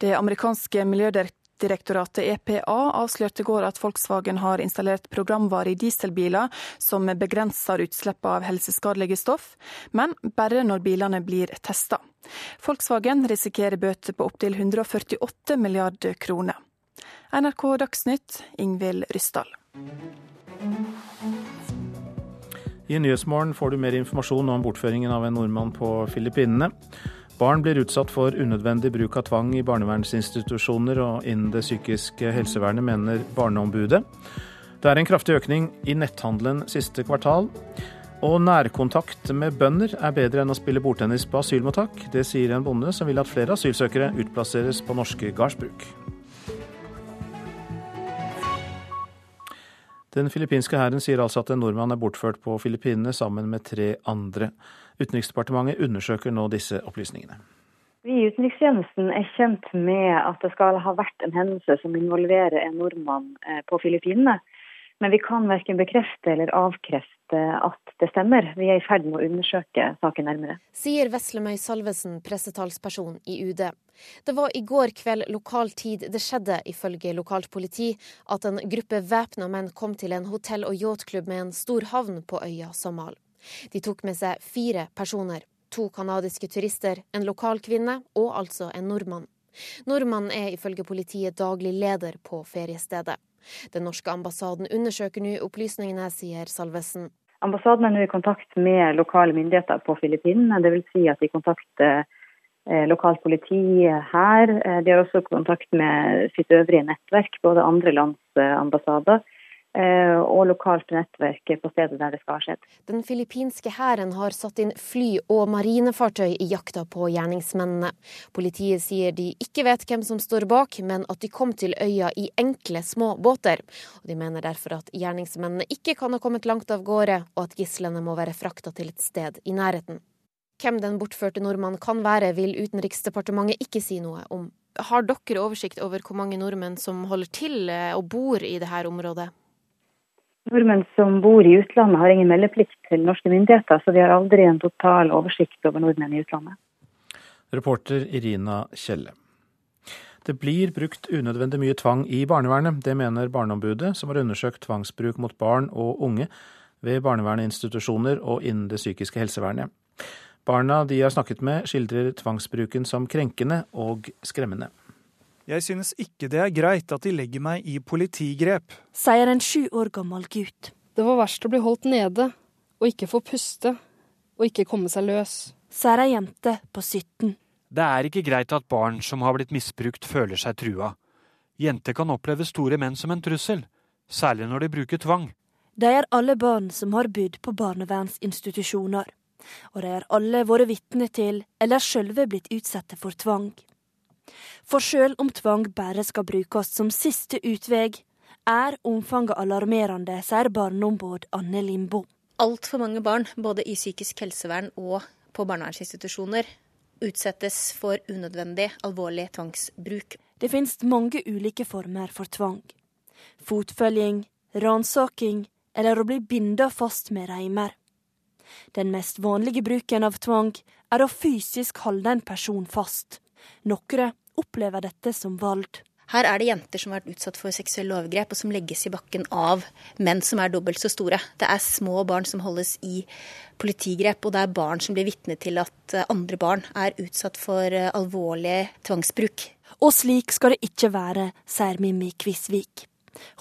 Det amerikanske miljødirektoratet EPA avslørte i går at Volkswagen har installert programvare i dieselbiler som begrenser utslippet av helseskadelige stoff, men bare når bilene blir testa. Volkswagen risikerer bøter på opptil 148 milliarder kroner. NRK Dagsnytt, Ingvild Ryssdal. I Nyhetsmorgen får du mer informasjon om bortføringen av en nordmann på Filippinene. Barn blir utsatt for unødvendig bruk av tvang i barnevernsinstitusjoner og innen det psykiske helsevernet, mener Barneombudet. Det er en kraftig økning i netthandelen siste kvartal. Og nærkontakt med bønder er bedre enn å spille bordtennis på asylmottak. Det sier en bonde som vil at flere asylsøkere utplasseres på norske gardsbruk. Den filippinske hæren sier altså at en nordmann er bortført på Filippinene sammen med tre andre. Utenriksdepartementet undersøker nå disse opplysningene. Vi i utenrikstjenesten er kjent med at det skal ha vært en hendelse som involverer en nordmann eh, på Filippinene. Men vi kan verken bekrefte eller avkrefte at det stemmer. Vi er i ferd med å undersøke saken nærmere. Sier Veslemøy Salvesen, pressetalsperson i UD. Det var i går kveld lokal tid det skjedde, ifølge lokalt politi, at en gruppe væpna menn kom til en hotell- og yachtklubb med en stor havn på øya Somal. De tok med seg fire personer. To canadiske turister, en lokal kvinne og altså en nordmann. Nordmannen er ifølge politiet daglig leder på feriestedet. Den norske ambassaden undersøker nå opplysningene, sier Salvesen. Ambassaden er nå i kontakt med lokale myndigheter på Filippinene. Dvs. Si at de kontakter eh, lokalt politi her. Eh, de har også kontakt med sitt øvrige nettverk, både andre lands eh, ambassader og lokalt nettverk på stedet der det skal ha skjedd. Den filippinske hæren har satt inn fly og marinefartøy i jakta på gjerningsmennene. Politiet sier de ikke vet hvem som står bak, men at de kom til øya i enkle, små båter. Og De mener derfor at gjerningsmennene ikke kan ha kommet langt av gårde, og at gislene må være frakta til et sted i nærheten. Hvem den bortførte nordmannen kan være, vil Utenriksdepartementet ikke si noe om. Har dere oversikt over hvor mange nordmenn som holder til eh, og bor i dette området? Nordmenn som bor i utlandet har ingen meldeplikt til norske myndigheter, så vi har aldri en total oversikt over nordmenn i utlandet. Reporter Irina Kjelle. Det blir brukt unødvendig mye tvang i barnevernet. Det mener Barneombudet, som har undersøkt tvangsbruk mot barn og unge ved barnevernsinstitusjoner og innen det psykiske helsevernet. Barna de har snakket med, skildrer tvangsbruken som krenkende og skremmende. Jeg synes ikke det er greit at de legger meg i politigrep. Sier en sju år gammel gutt. Det var verst å bli holdt nede, og ikke få puste, og ikke komme seg løs. Sier ei jente på 17. Det er ikke greit at barn som har blitt misbrukt, føler seg trua. Jenter kan oppleve store menn som en trussel, særlig når de bruker tvang. De er alle barn som har bodd på barnevernsinstitusjoner. Og de har alle vært vitne til, eller sjølve blitt utsatte for tvang. For sjøl om tvang bare skal brukes som siste utvei, er omfanget alarmerende, sier barneombud Anne Limbo. Altfor mange barn, både i psykisk helsevern og på barnevernsinstitusjoner, utsettes for unødvendig alvorlig tvangsbruk. Det finnes mange ulike former for tvang. Fotfølging, ransaking eller å bli binda fast med reimer. Den mest vanlige bruken av tvang er å fysisk holde en person fast. Noen opplever dette som vold. Her er det jenter som har vært utsatt for seksuelle overgrep, og som legges i bakken av menn som er dobbelt så store. Det er små barn som holdes i politigrep, og det er barn som blir vitne til at eh, andre barn er utsatt for eh, alvorlig tvangsbruk. Og slik skal det ikke være, sier Mimmi Kvisvik.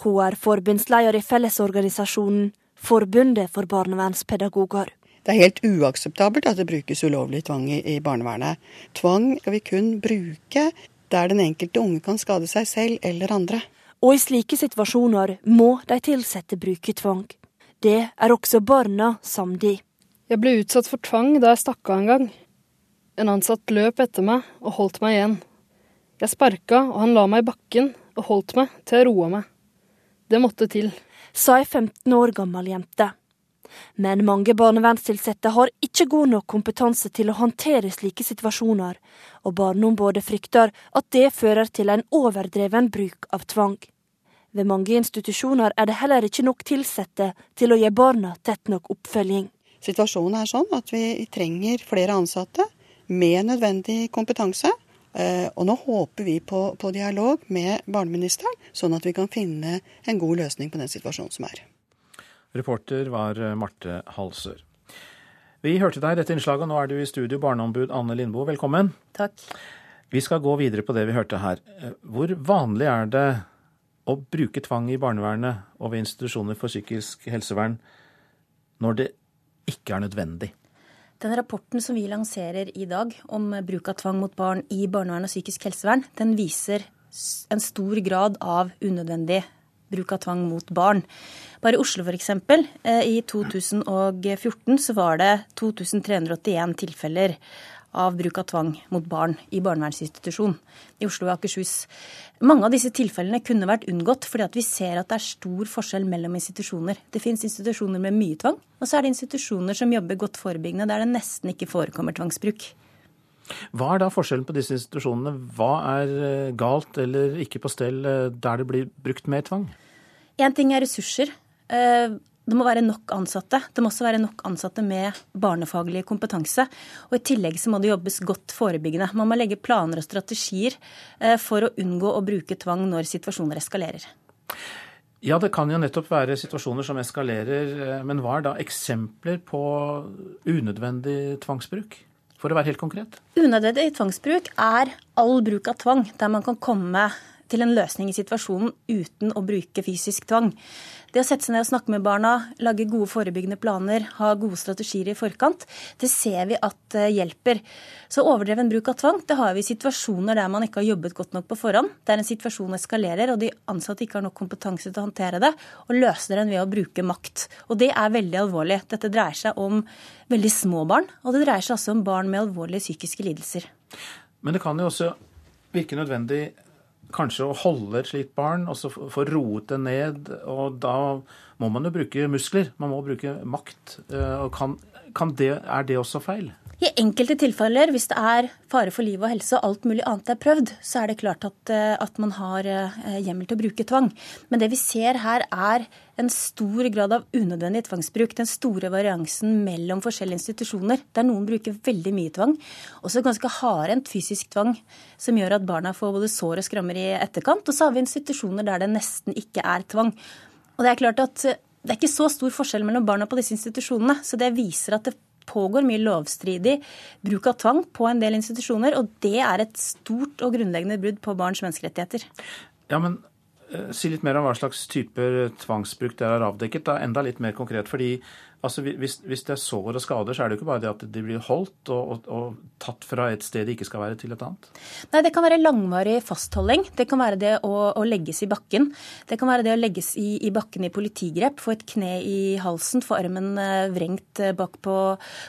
Hun er forbundsleder i Fellesorganisasjonen Forbundet for barnevernspedagoger. Det er helt uakseptabelt at det brukes ulovlig tvang i barnevernet. Tvang skal vi kun bruke der den enkelte unge kan skade seg selv eller andre. Og i slike situasjoner må de ansatte bruke tvang. Det er også barna samd i. Jeg ble utsatt for tvang da jeg stakk av en gang. En ansatt løp etter meg og holdt meg igjen. Jeg sparka, og han la meg i bakken og holdt meg til jeg roa meg. Det måtte til. Sa ei 15 år gammel jente. Men mange barnevernsansatte har ikke god nok kompetanse til å håndtere slike situasjoner, og Barneombudet frykter at det fører til en overdreven bruk av tvang. Ved mange institusjoner er det heller ikke nok ansatte til å gi barna tett nok oppfølging. Situasjonen er sånn at vi trenger flere ansatte med nødvendig kompetanse. Eh, og nå håper vi på, på dialog med barneministeren, sånn at vi kan finne en god løsning på den situasjonen som er. Reporter var eh, Marte Halsør. Vi hørte deg i dette innslaget, og nå er du i studio, barneombud Anne Lindboe. Velkommen. Takk. Vi skal gå videre på det vi hørte her. Eh, hvor vanlig er det å bruke tvang i barnevernet og ved institusjoner for psykisk helsevern når det ikke er nødvendig? Den rapporten som vi lanserer i dag om bruk av tvang mot barn i barnevern og psykisk helsevern, den viser en stor grad av unødvendig bruk av tvang mot barn. Bare i Oslo f.eks. Eh, i 2014 så var det 2381 tilfeller av bruk av tvang mot barn i barnevernsinstitusjon i Oslo og Akershus. Mange av disse tilfellene kunne vært unngått fordi vi ser at det er stor forskjell mellom institusjoner. Det finnes institusjoner med mye tvang, og så er det institusjoner som jobber godt forebyggende, der det nesten ikke forekommer tvangsbruk. Hva er da forskjellen på disse institusjonene? Hva er eh, galt eller ikke på stell eh, der det blir brukt mer tvang? Én ting er ressurser. Eh, det må være nok ansatte. Det må også være nok ansatte med barnefaglig kompetanse. Og I tillegg så må det jobbes godt forebyggende. Man må legge planer og strategier for å unngå å bruke tvang når situasjoner eskalerer. Ja, det kan jo nettopp være situasjoner som eskalerer. Men hva er da eksempler på unødvendig tvangsbruk? For å være helt konkret. Unødvendig tvangsbruk er all bruk av tvang der man kan komme til en løsning i situasjonen uten å bruke fysisk tvang. Det å sette seg ned og snakke med barna, lage gode forebyggende planer, ha gode strategier i forkant, det ser vi at eh, hjelper. Så overdreven bruk av tvang det har vi i situasjoner der man ikke har jobbet godt nok på forhånd, der en situasjon eskalerer og de ansatte ikke har nok kompetanse til å håndtere det, og løser den ved å bruke makt. Og det er veldig alvorlig. Dette dreier seg om veldig små barn, og det dreier seg også om barn med alvorlige psykiske lidelser. Men det kan jo også virke nødvendig kanskje å holde et slikt barn, og så få roet det ned. Og da må man jo bruke muskler. Man må bruke makt. Eh, og kan, kan det, er det også feil? I enkelte tilfeller, hvis det er fare for liv og helse og alt mulig annet er prøvd, så er det klart at, eh, at, man har eh, hjemmel til å bruke tvang. Men det vi ser her er en stor grad av unødvendig tvangsbruk. Den store variansen mellom forskjellige institusjoner, der noen bruker veldig mye tvang. Også ganske hardhendt fysisk tvang, som gjør at barna får både sår og skrammer i etterkant. Og så har vi institusjoner der det nesten ikke er tvang. Og det er klart at det er ikke så stor forskjell mellom barna på disse institusjonene. Så det viser at det pågår mye lovstridig bruk av tvang på en del institusjoner, og det er et stort og grunnleggende brudd på barns menneskerettigheter. Ja, men uh, Si litt mer om hva slags typer tvangsbruk dere har avdekket. Da, enda litt mer konkret. fordi Altså, hvis, hvis, det er sår og skader, så er det jo ikke bare det at de blir holdt og, og, og, tatt fra et sted de ikke skal være, til et annet? Nei, det kan være langvarig fastholding. Det kan være det å, å legges i bakken. Det kan være det å legges i, i, bakken i politigrep, få et kne i halsen, få armen eh, vrengt eh, bak på,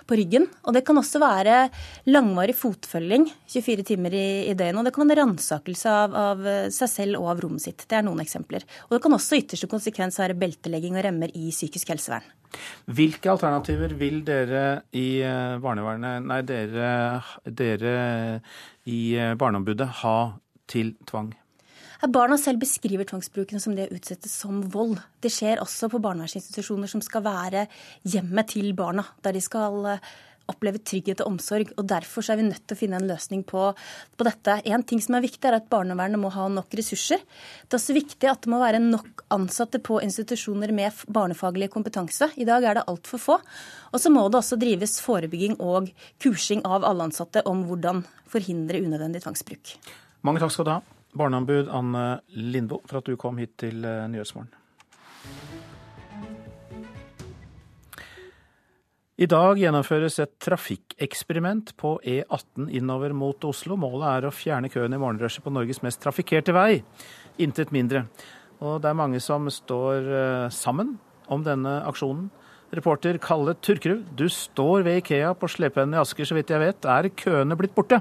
på, ryggen. Og det kan også være langvarig fotfølging 24 timer i, i døgnet. Og det kan være ransakelse av, av, seg selv og av rommet sitt. Det er noen eksempler. Og det kan også ytterste konsekvens være beltelegging og remmer i psykisk helsevern. Hvilke alternativer vil dere i eh, barnevernet, nei, dere, dere i eh, Barneombudet ha til tvang? Barna selv beskriver tvangsbruken som det utsettes som vold. Det skjer også på barnevernsinstitusjoner som skal være hjemmet til barna, der de skal eh, oppleve trygghet og omsorg. og Derfor er vi nødt til å finne en løsning på, på dette. En ting som er viktig, er at barnevernet må ha nok ressurser. Det er også viktig at det må være nok ansatte på institusjoner med barnefaglig kompetanse. I dag er det altfor få. Og så må det også drives forebygging og kursing av alle ansatte om hvordan forhindre unødvendig tvangsbruk. Mange takk skal du ha, barneombud Anne Lindboe, for at du kom hit til eh, Nyhetsmorgen. I dag gjennomføres et trafikkeksperiment på E18 innover mot Oslo. Målet er å fjerne køen i morgenrushet på Norges mest trafikkerte vei. Intet mindre. Og det er mange som står eh, sammen om denne aksjonen. Reporter Kalle Turkerud, du står ved Ikea på slepehendene i Asker, så vidt jeg vet. Er køene blitt borte?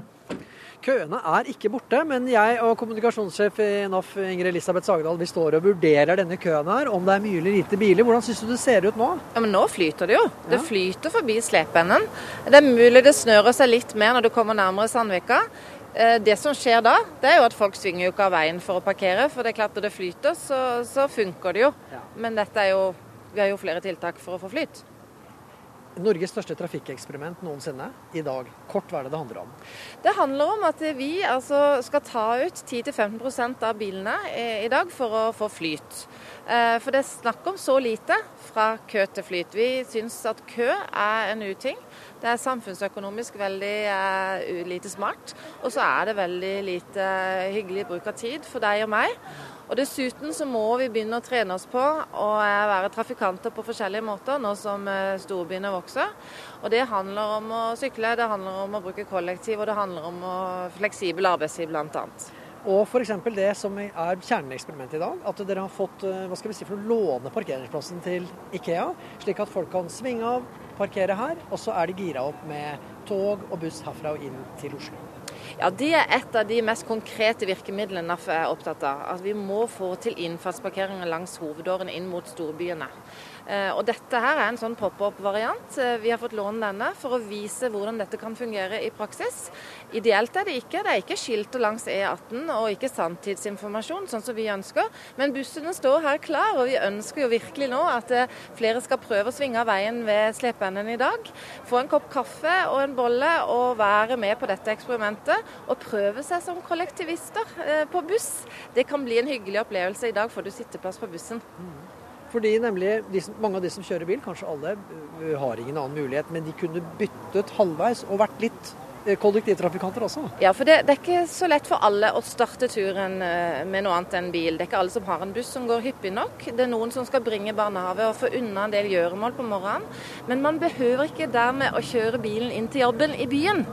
Køene er ikke borte, men jeg og kommunikasjonssjef i NAF Ingrid Elisabeth Sagedal vi står og vurderer denne køen her, om det er mye eller lite biler. Hvordan syns du det ser ut nå? Ja, men Nå flyter det jo. Det ja. flyter forbi slepeenden. Det er mulig det snører seg litt mer når du kommer nærmere Sandvika. Eh, det som skjer da, det er jo at folk svinger jo ikke av veien for å parkere. For det er klart når det flyter, så, så funker det jo. Ja. Men dette er jo, vi har jo flere tiltak for å få flyt. Norges største trafikkeksperiment noensinne i dag. Kort, hva er det det handler om? Det handler om at vi altså, skal ta ut 10-15% av bilene i, dag for å få flyt. Eh, for det er snakk om så lite fra kø til flyt. Vi syns at kø er en uting. Det er samfunnsøkonomisk veldig uh, lite smart. Og så er det veldig lite hyggelig bruk av tid for deg og meg. Og Dessuten så må vi begynne å trene oss på å være trafikanter på forskjellige måter, nå som storbyene vokser. Og Det handler om å sykle, det handler om å bruke kollektiv og det handler om å fleksibel arbeidstid bl.a. Og f.eks. det som er kjerneeksperimentet i dag, at dere har fått hva skal vi si, for å låne parkeringsplassen til Ikea, slik at folk kan svinge av, parkere her, og så er de gira opp med tog og buss herfra og inn til Oslo. Ja, Det er et av de mest konkrete virkemidlene NAF er opptatt av. At vi må få til innfartsparkeringer langs hovedårene inn mot storbyene. Eh, og Dette her er en sånn pop-up-variant. Eh, vi har fått låne denne for å vise hvordan dette kan fungere i praksis. Ideelt er det ikke. Det er ikke skilt langs E18 og ikke sanntidsinformasjon, sånn som vi ønsker. Men bussene står her klar, og vi ønsker jo virkelig nå at eh, flere skal prøve å svinge av veien ved slepeenden i dag. Få en kopp kaffe og en bolle og være med på dette eksperimentet. Og prøve seg som kollektivister på buss. Det kan bli en hyggelig opplevelse. I dag får du sitteplass på bussen. Fordi nemlig som, Mange av de som kjører bil, kanskje alle, har ingen annen mulighet, men de kunne byttet halvveis og vært litt kollektivtrafikanter også? Ja, for det, det, er ikke så lett for alle å starte turen eh, med noe annet enn bil. Det er ikke alle som har en buss som går hyppig nok. Det er noen som skal bringe barnehage og få unna en del gjøremål på morgenen. Men man behøver ikke dermed å kjøre bilen inn til jobben i byen.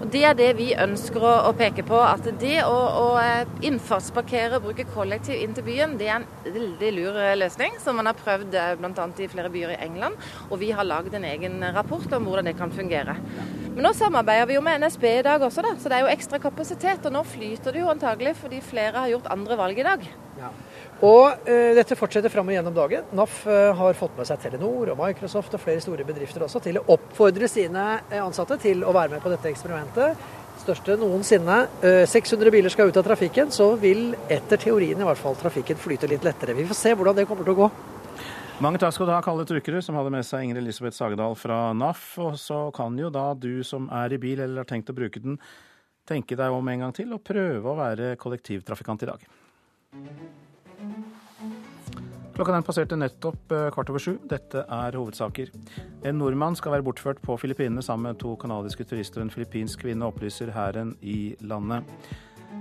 Og Det er det vi ønsker å, å peke på. At det å, å eh, innfartsparkere og bruke kollektiv inn til byen, det er en veldig lur løsning, som man har prøvd bl.a. i flere byer i England. Og vi har lagd en egen rapport om hvordan det kan fungere. Men nå samarbeider vi jo med NSB i dag også, da, så det er jo ekstra kapasitet. Og nå flyter det jo antagelig fordi flere har gjort andre valg i dag. Ja. Og uh, dette fortsetter fram og gjennom dagen. NAF uh, har fått med seg Telenor og Microsoft og flere store bedrifter også til å oppfordre sine eh, ansatte til å være med på dette eksperimentet. Største noensinne. Uh, 600 biler skal ut av trafikken, så vil etter teorien i hvert fall trafikken flyte litt lettere. Vi får se hvordan det kommer til å gå. Mange takk skal du ha, Kalle Trukkerud, som hadde med seg Ingrid Elisabeth Sagedal fra NAF. Og så kan jo da du som er i bil eller har tenkt å bruke den, tenke deg om en gang til og prøve å være kollektivtrafikant i dag. Klokka den passerte nettopp eh, kvart over sju. Dette er hovedsaker. En nordmann skal være bortført på Filippinene sammen med to canadiske turister og en filippinsk kvinne, opplyser hæren i landet.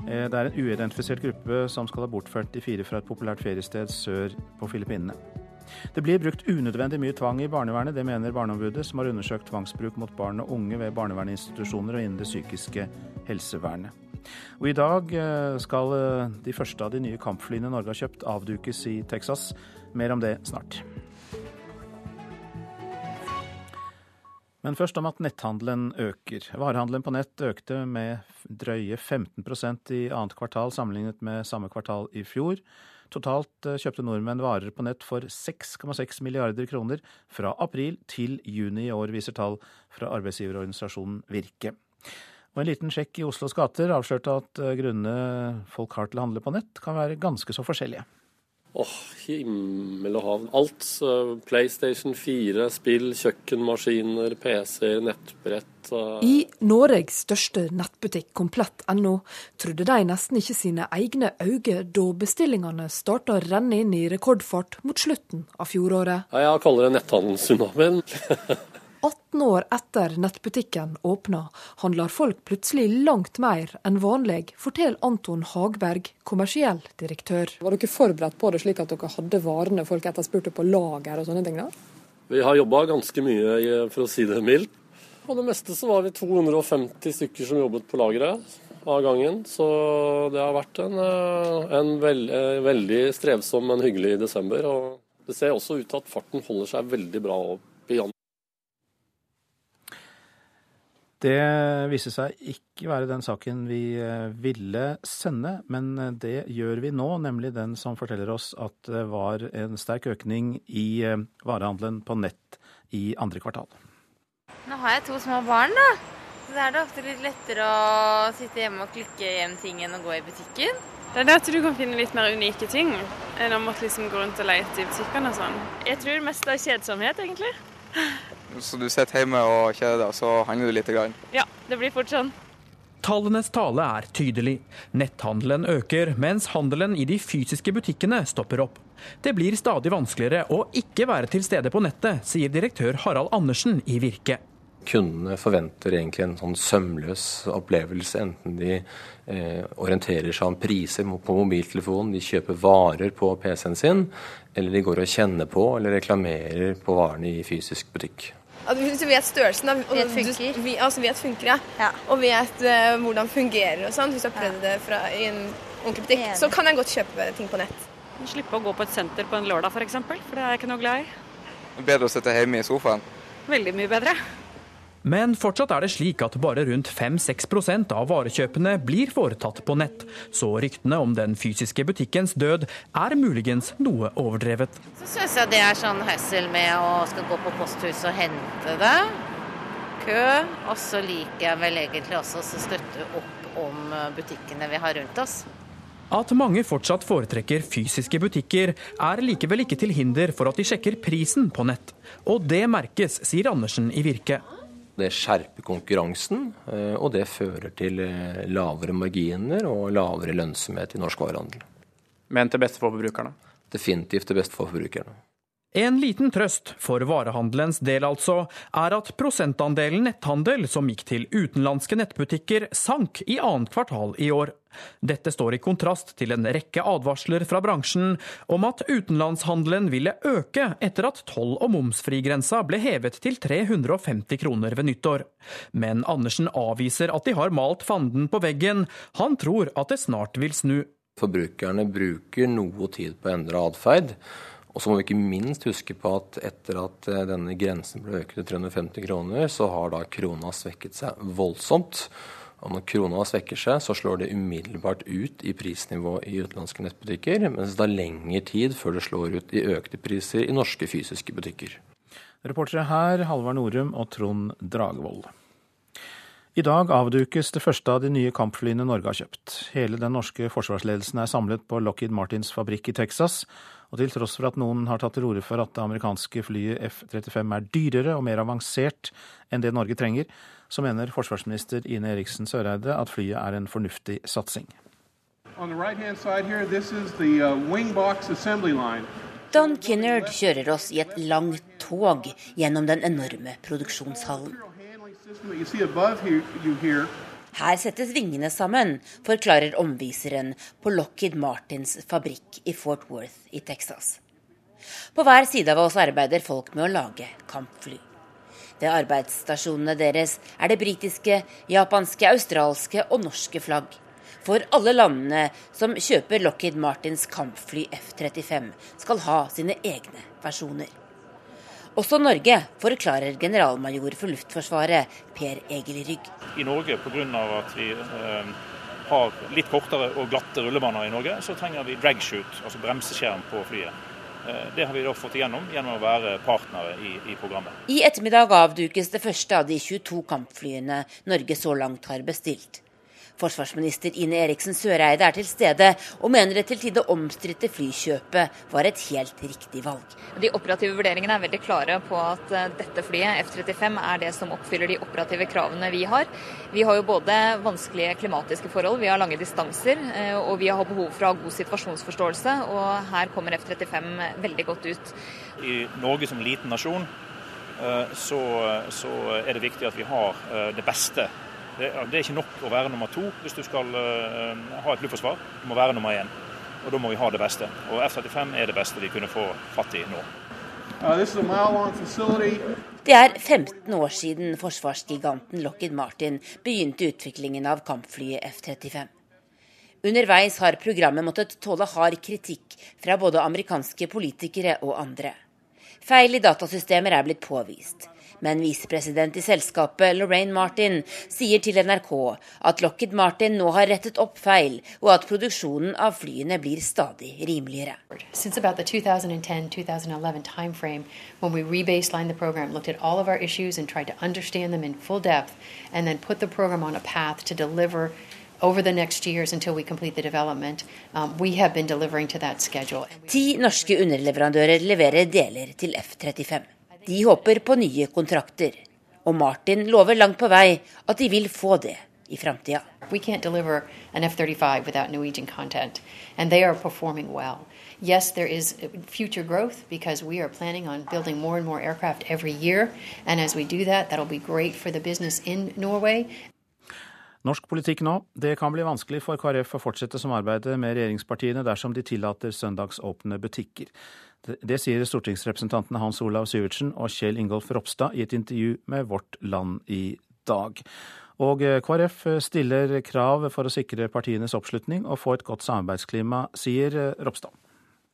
Eh, det er en uidentifisert gruppe som skal ha bortført de fire fra et populært feriested sør på Filippinene. Det blir brukt unødvendig mye tvang i barnevernet, det mener Barneombudet, som har undersøkt tvangsbruk mot barn og unge ved barnevernsinstitusjoner og innen det psykiske helsevernet. Og I dag eh, skal eh, de første av de nye kampflyene Norge har kjøpt, avdukes i Texas. Mer om det snart. Men først om at netthandelen øker. Varehandelen på nett økte med drøye 15% i annet kvartal sammenlignet med samme kvartal i fjor. Totalt eh, kjøpte nordmenn varer på nett for 6,6 milliarder kroner fra april til juni i år, viser tall fra arbeidsgiverorganisasjonen Virke. Og En liten sjekk i Oslos gater avslørte at eh, grunnene folk har til å handle på nett, kan være ganske så forskjellige. Åh, oh, himmel og hav. Alt. PlayStation 4, spill, kjøkkenmaskiner, PC, nettbrett. I Norges største nettbutikk, komplett.no, trodde de nesten ikke sine egne øyne da bestillingene starta å renne inn i rekordfart mot slutten av fjoråret. Ja, jeg kaller det netthandelstsunamien. 18 år etter nettbutikken åpna, handler folk plutselig langt mer enn vanlig, forteller Anton Hagberg, kommersiell direktør. Var dere forberedt på det, slik at dere hadde varene folk etterspurte på lager og sånne ting? da? Vi har jobba ganske mye, for å si det mildt. På det meste så var vi 250 stykker som jobbet på lageret av gangen. Så det har vært en, eh, en veld, eh, veldig strevsom, men hyggelig desember. Og det ser også ut til at farten holder seg veldig bra opp i januar. Det viste seg ikke være den saken vi eh, ville sende, men eh, det gjør vi nå, nemlig den som forteller oss at det var en sterk økning i eh, varehandelen på nett i andre kvartal. Nå har jeg to små barn, da. Så da er det ofte litt lettere å sitte hjemme og klikke hjem ting enn å gå i butikken. Det er det at du kan finne litt mer unike ting enn å måtte liksom gå rundt og lete i butikkene og sånn. Jeg tror mest det er kjedsomhet, egentlig. Så du sitter hjemme og kjeder deg, og så handler du litt? Grann. Ja, det blir fort sånn. Tallenes tale er tydelig. Netthandelen øker, mens handelen i de fysiske butikkene stopper opp. Det blir stadig vanskeligere å ikke være til stede på nettet, sier direktør Harald Andersen i Virke. Kundene forventer egentlig en sånn sømløs opplevelse, enten de eh, orienterer seg om priser på mobiltelefonen, de kjøper varer på PC-en sin, eller de går og kjenner på eller reklamerer på varene i fysisk butikk. At hvis du vet størrelsen, da, og vet funker. Du, vi, altså vet funker, ja. ja. Og vet uh, hvordan fungerer og sånn, hvis du har prøvd det fra, i en ordentlig butikk, så kan jeg godt kjøpe ting på nett. Slippe å gå på et senter på en lørdag f.eks., for, for det er jeg ikke noe glad i. Bedre å sitte hjemme i sofaen. Veldig mye bedre. Men fortsatt er det slik at bare rundt 5-6% av varekjøpene blir foretatt på nett, så ryktene om den fysiske butikkens død er muligens noe overdrevet. Så syns jeg det er sånn høssel med å skal gå på posthuset og hente det. Kø. Og så liker jeg vel egentlig også å støtte opp om butikkene vi har rundt oss. At mange fortsatt foretrekker fysiske butikker, er likevel ikke til hinder for at de sjekker prisen på nett. Og det merkes, sier Andersen i Virke. Det skjerper konkurransen, eh, og det fører til eh, lavere marginer og lavere lønnsomhet i norsk varehandel. Men til beste for forbrukerne? Definitivt til beste for forbrukerne. En liten trøst for varehandelens del altså, er at prosentandelen netthandel som gikk til utenlandske nettbutikker, sank i annet kvartal i år. Dette står i kontrast til en rekke advarsler fra bransjen om at utenlandshandelen ville øke etter at toll- og momsfrigrensa ble hevet til 350 kroner ved nyttår. Men Andersen avviser at de har malt fanden på veggen. Han tror at det snart vil snu. Forbrukerne bruker noe tid på å endre atferd. Og så må vi ikke minst huske på at etter at eh, denne grensen ble øket til 350 kroner, så har da krona svekket seg voldsomt. Og når krona svekker seg, så slår det umiddelbart ut i prisnivået i utenlandske nettbutikker, mens det er lengre tid før det slår ut i økte priser i norske fysiske butikker. Reportere her Halvard Norum og Trond Dragvold. I dag avdukes det første av de nye kampflyene Norge har kjøpt. Hele den norske forsvarsledelsen er samlet på Lockheed Martins fabrikk i Texas, og til tross for at noen har tatt til orde for at det amerikanske flyet F-35 er dyrere og mer avansert enn det Norge trenger, så mener forsvarsminister Ine Eriksen Søreide at flyet er en fornuftig satsing. Uh, Don Kinnard kjører oss i et langt tog gjennom den enorme produksjonshallen. Her settes vingene sammen, forklarer omviseren på Lockheed Martins fabrikk i Fort Worth i Texas. På hver side av oss arbeider folk med å lage kampfly. Ved arbeidsstasjonene deres er det britiske, japanske, australske og norske flagg. For alle landene som kjøper Lockheed Martins kampfly F-35, skal ha sine egne versjoner. Også Norge, forklarer generalmajor for Luftforsvaret Per Egil Rygg. I Norge, pga. at vi eh, har litt kortere og glatte rullebaner i Norge, så trenger vi dragshoot, altså bremseskjerm på flyet. Eh, det har vi da fått igjennom gjennom å være partnere i, i, programmet. I ettermiddag avdukes det første av de 22 kampflyene Norge så langt har bestilt. Forsvarsminister Ine Eriksen Søreide er til stede og mener det til tide omstridte flykjøpet var et helt riktig valg. De operative vurderingene er veldig klare på at eh, dette flyet, F-35, er det som oppfyller de operative kravene vi har. Vi har jo både vanskelige klimatiske forhold, vi har lange distanser, eh, og vi har behov for å ha god situasjonsforståelse. Og her kommer F-35 veldig godt ut. I Norge som liten nasjon eh, så, så er det viktig at vi har det beste det, det, er ikke nok å være nummer to hvis du skal uh, ha et luftforsvar. Du må være nummer én. Og da må vi ha det beste. Og F-35 er det beste vi kunne få fatt i nå. Det er 15 år siden forsvarsgiganten Lockheed Martin begynte utviklingen av kampflyet F-35. Underveis har programmet måttet tåle hard kritikk fra både amerikanske politikere og andre. Feil i datasystemer er blitt påvist. Men visepresident i selskapet Lorraine Martin sier til NRK at Lockheed Martin nå har rettet opp feil, og at produksjonen av flyene blir stadig rimeligere. Since about the 2010-2011 timeframe, when we rebaselined the program, looked at all of our issues and tried to understand them in full depth, and then put the program on a path to deliver over the next years until we complete the development. Um, we have been delivering to that schedule. Ti norske underleverandører leverer deler til F-35. De håper på nye kontrakter, og Martin lover langt på vei at de vil få det i framtida. We can't deliver an F-35 without Norwegian content, and they are performing well. Yes, there is future growth because we are planning on building more and more aircraft every year. And as we do that, that'll be great for the business in Norway. Norsk politikk nå. Det kan bli vanskelig for KrF å fortsette samarbeidet med regjeringspartiene dersom de tillater søndagsåpne butikker. Det sier stortingsrepresentantene Hans Olav Syvertsen og Kjell Ingolf Ropstad i et intervju med Vårt Land i dag. Og eh, KrF stiller krav for å sikre partienes oppslutning og få et godt samarbeidsklima, sier eh, Ropstad.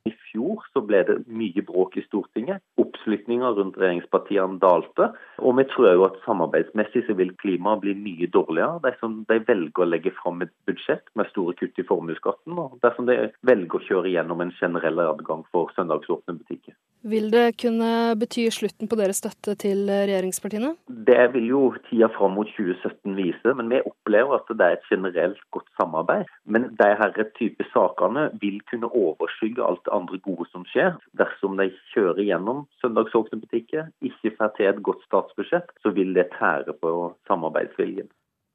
I fjor så ble det mye bråk i Stortinget. Oppslutninga rundt regjeringspartiene dalte. Og vi tror jo at samarbeidsmessig så vil klimaet bli mye dårligere dersom de velger å legge fram et budsjett med store kutt i formuesskatten, og dersom de velger å kjøre gjennom en generell adgang for søndagsåpne butikker. Vil det kunne bety slutten på deres støtte til regjeringspartiene? Det vil jo tida fram mot 2017 vise, men vi opplever at det er et generelt godt samarbeid. Men disse type sakene vil kunne overskygge alt det andre gode som skjer. Dersom de kjører gjennom søndagsåpne butikker, ikke får til et godt statsbudsjett, så vil det tære på samarbeidsviljen.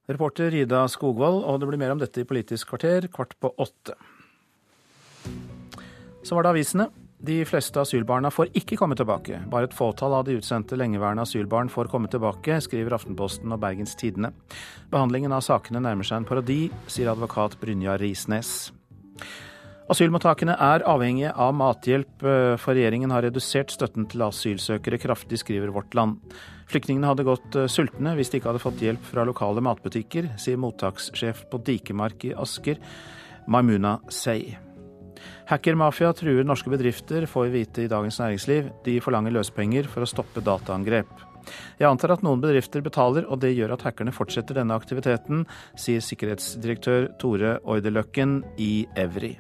Reporter Ida Skogvold, og det blir mer om dette i Politisk kvarter kvart på åtte. Så var det avisene. De fleste asylbarna får ikke komme tilbake. Bare et fåtall av de utsendte lengeværende asylbarn får komme tilbake, skriver Aftenposten og Bergens Tidende. Behandlingen av sakene nærmer seg en parodi, sier advokat Brynjar Risnes. Asylmottakene er avhengige av mathjelp, for regjeringen har redusert støtten til asylsøkere kraftig, skriver Vårt Land. Flyktningene hadde gått sultne hvis de ikke hadde fått hjelp fra lokale matbutikker, sier mottakssjef på Dikemark i Asker, Maimuna Sey. Hackermafia truer norske bedrifter, får vi vite i Dagens Næringsliv. De forlanger løspenger for å stoppe dataangrep. Jeg antar at noen bedrifter betaler, og det gjør at hackerne fortsetter denne aktiviteten, sier sikkerhetsdirektør Tore Orderløkken i Evry.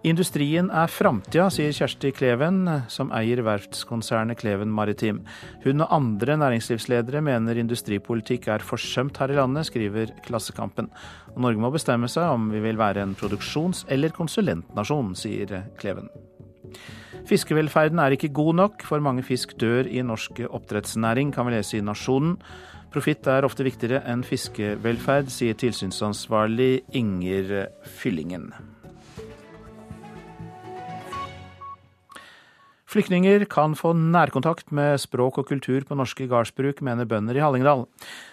Industrien er framtida, sier Kjersti Kleven, som eier verftskonsernet Kleven Maritim. Hun og andre næringslivsledere mener industripolitikk er forsømt her i landet, skriver Klassekampen. Og Norge må bestemme seg om vi vil være en produksjons- eller konsulentnasjon, sier Kleven. Fiskevelferden er ikke god nok, for mange fisk dør i norsk oppdrettsnæring, kan vi lese i Nasjonen. Profitt er ofte viktigere enn fiskevelferd, sier tilsynsansvarlig Inger Fyllingen. Flyktninger kan få nærkontakt med språk og kultur på norske gardsbruk, mener bønder i Hallingdal.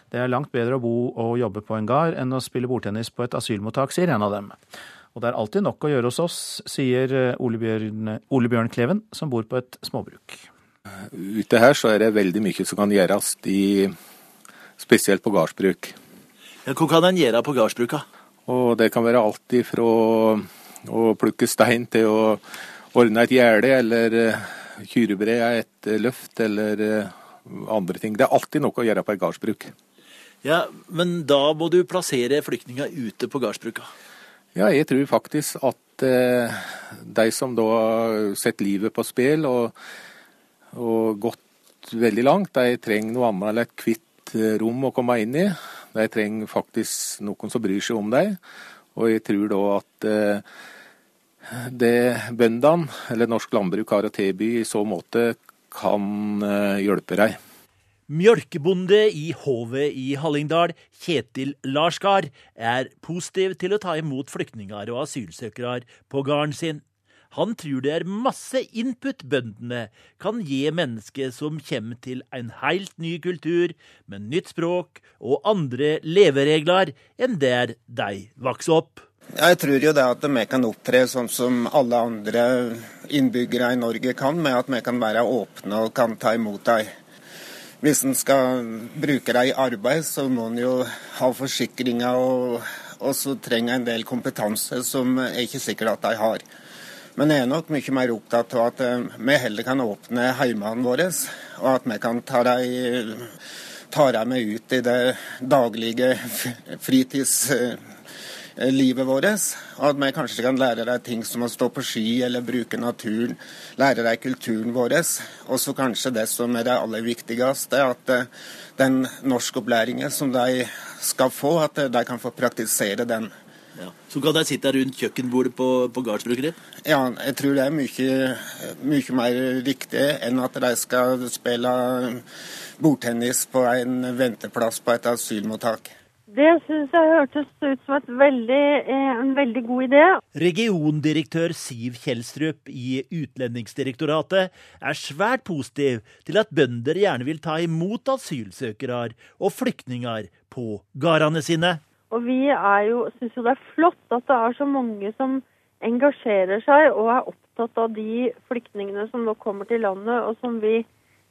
Det er langt bedre å bo og jobbe på en gard enn å spille bordtennis på et asylmottak, sier en av dem. Og det er alltid nok å gjøre hos oss, sier Ole Bjørn, Ole Bjørn Kleven, som bor på et småbruk. Ute her så er det veldig mye som kan gjøres, i, spesielt på gardsbruk. Ja, hva kan en gjøre på gardsbruka? Og Det kan være alt ifra å plukke stein til å ordne et gjerde eller eh, kyrebre et eh, løft eller eh, andre ting. Det er alltid noe å gjøre på et gardsbruk. Ja, Men da må du plassere flyktninga ute på gardsbruka? Ja, jeg tror faktisk at eh, de som da har sett livet på spill og, og, gått veldig langt, de trenger noe annet eller et kvitt rom å komme inn i. De trenger faktisk noen som bryr seg om dem. Og jeg tror da at eh, det bøndene, eller norsk landbruk, har å tilby i så måte, kan eh, hjelpe deg. Mjølkebonde i Hovet i Hallingdal, Kjetil Larsgard, er positiv til å ta imot flyktninger og asylsøkere på gården sin. Han tror det er masse input bøndene kan gi mennesker som kommer til en helt ny kultur, med nytt språk og andre leveregler enn der de vokste opp. Jeg tror jo det at vi kan opptre sånn som alle andre innbyggere i Norge kan, med at vi kan være åpne og kan ta imot dem. Hvis en skal bruke dem i arbeid, så må en jo ha forsikringer, og, og så trenger en del kompetanse som er ikke sikkert at de har. Men jeg er nok mye mer opptatt av at eh, vi heller kan åpne heimene våre, og at vi kan ta dem, tar jeg med ut i det daglige fritids Eh, livet vårt. At vi kanskje kan lære deg ting som å stå på ski eller bruke naturen. Lære deg kulturen vår. Og så kanskje det som er det aller viktigste, at eh, den norskopplæringen som de skal få, at eh, de kan få praktisere den. Ja. Så kan de sitte rundt kjøkkenbordet på, på gardsbruket ditt? Ja, jeg tror det er mye, mye mer riktig enn at de skal spille bordtennis på en venteplass på et asylmottak. Det syns jeg hørtes ut som veldig, eh, en veldig god idé. Regiondirektør Siv Kjelstrup i Utlendingsdirektoratet er svært positiv til at bønder gjerne vil ta imot asylsøkere og flyktninger på gårdene sine. Og vi syns jo det er flott at det er så mange som engasjerer seg og er opptatt av de flyktningene som nå kommer til landet, og som vi,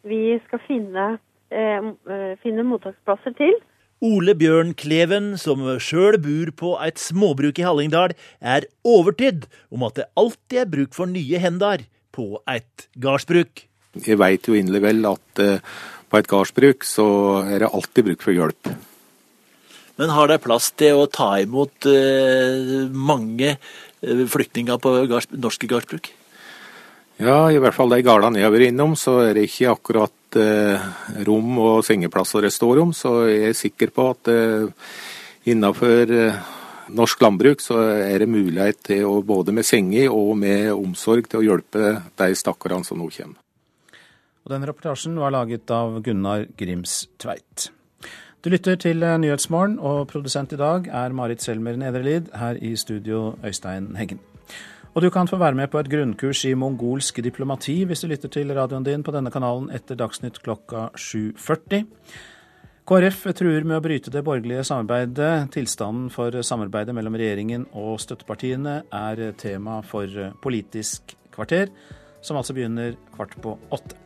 vi skal finne, eh, eh finne mottaksplasser til. Ole Bjørn Kleven, som sjøl bor på et småbruk i Hallingdal, er overtydd om at det alltid er bruk for nye hender på et gardsbruk. Jeg veit jo inderlig vel at uh, på et gardsbruk så er det alltid bruk for hjelp. Men har det plass til å ta imot uh, mange uh, flyktninger på norske gardsbruk? Ja, i hvert fall de gardene jeg har vært innom, så er det ikke akkurat eh, rom og sengeplasser står om. Så jeg er sikker på at eh, innenfor eh, norsk landbruk så er det mulighet til å både med senger og med omsorg til å hjelpe de stakkarene som nå kommer. Og Den rapportasjen var laget av Gunnar Grims Tveit. Du lytter til Nyhetsmorgen, og produsent i dag er Marit Selmer Nedrelid. Her i studio Øystein Heggen. Og du kan få være med på et grunnkurs i mongolsk diplomati hvis du lytter til radioen din på denne kanalen etter Dagsnytt klokka 7.40. KrF truer med å bryte det borgerlige samarbeidet. Tilstanden for samarbeidet mellom regjeringen og støttepartiene er tema for Politisk kvarter, som altså begynner kvart på åtte.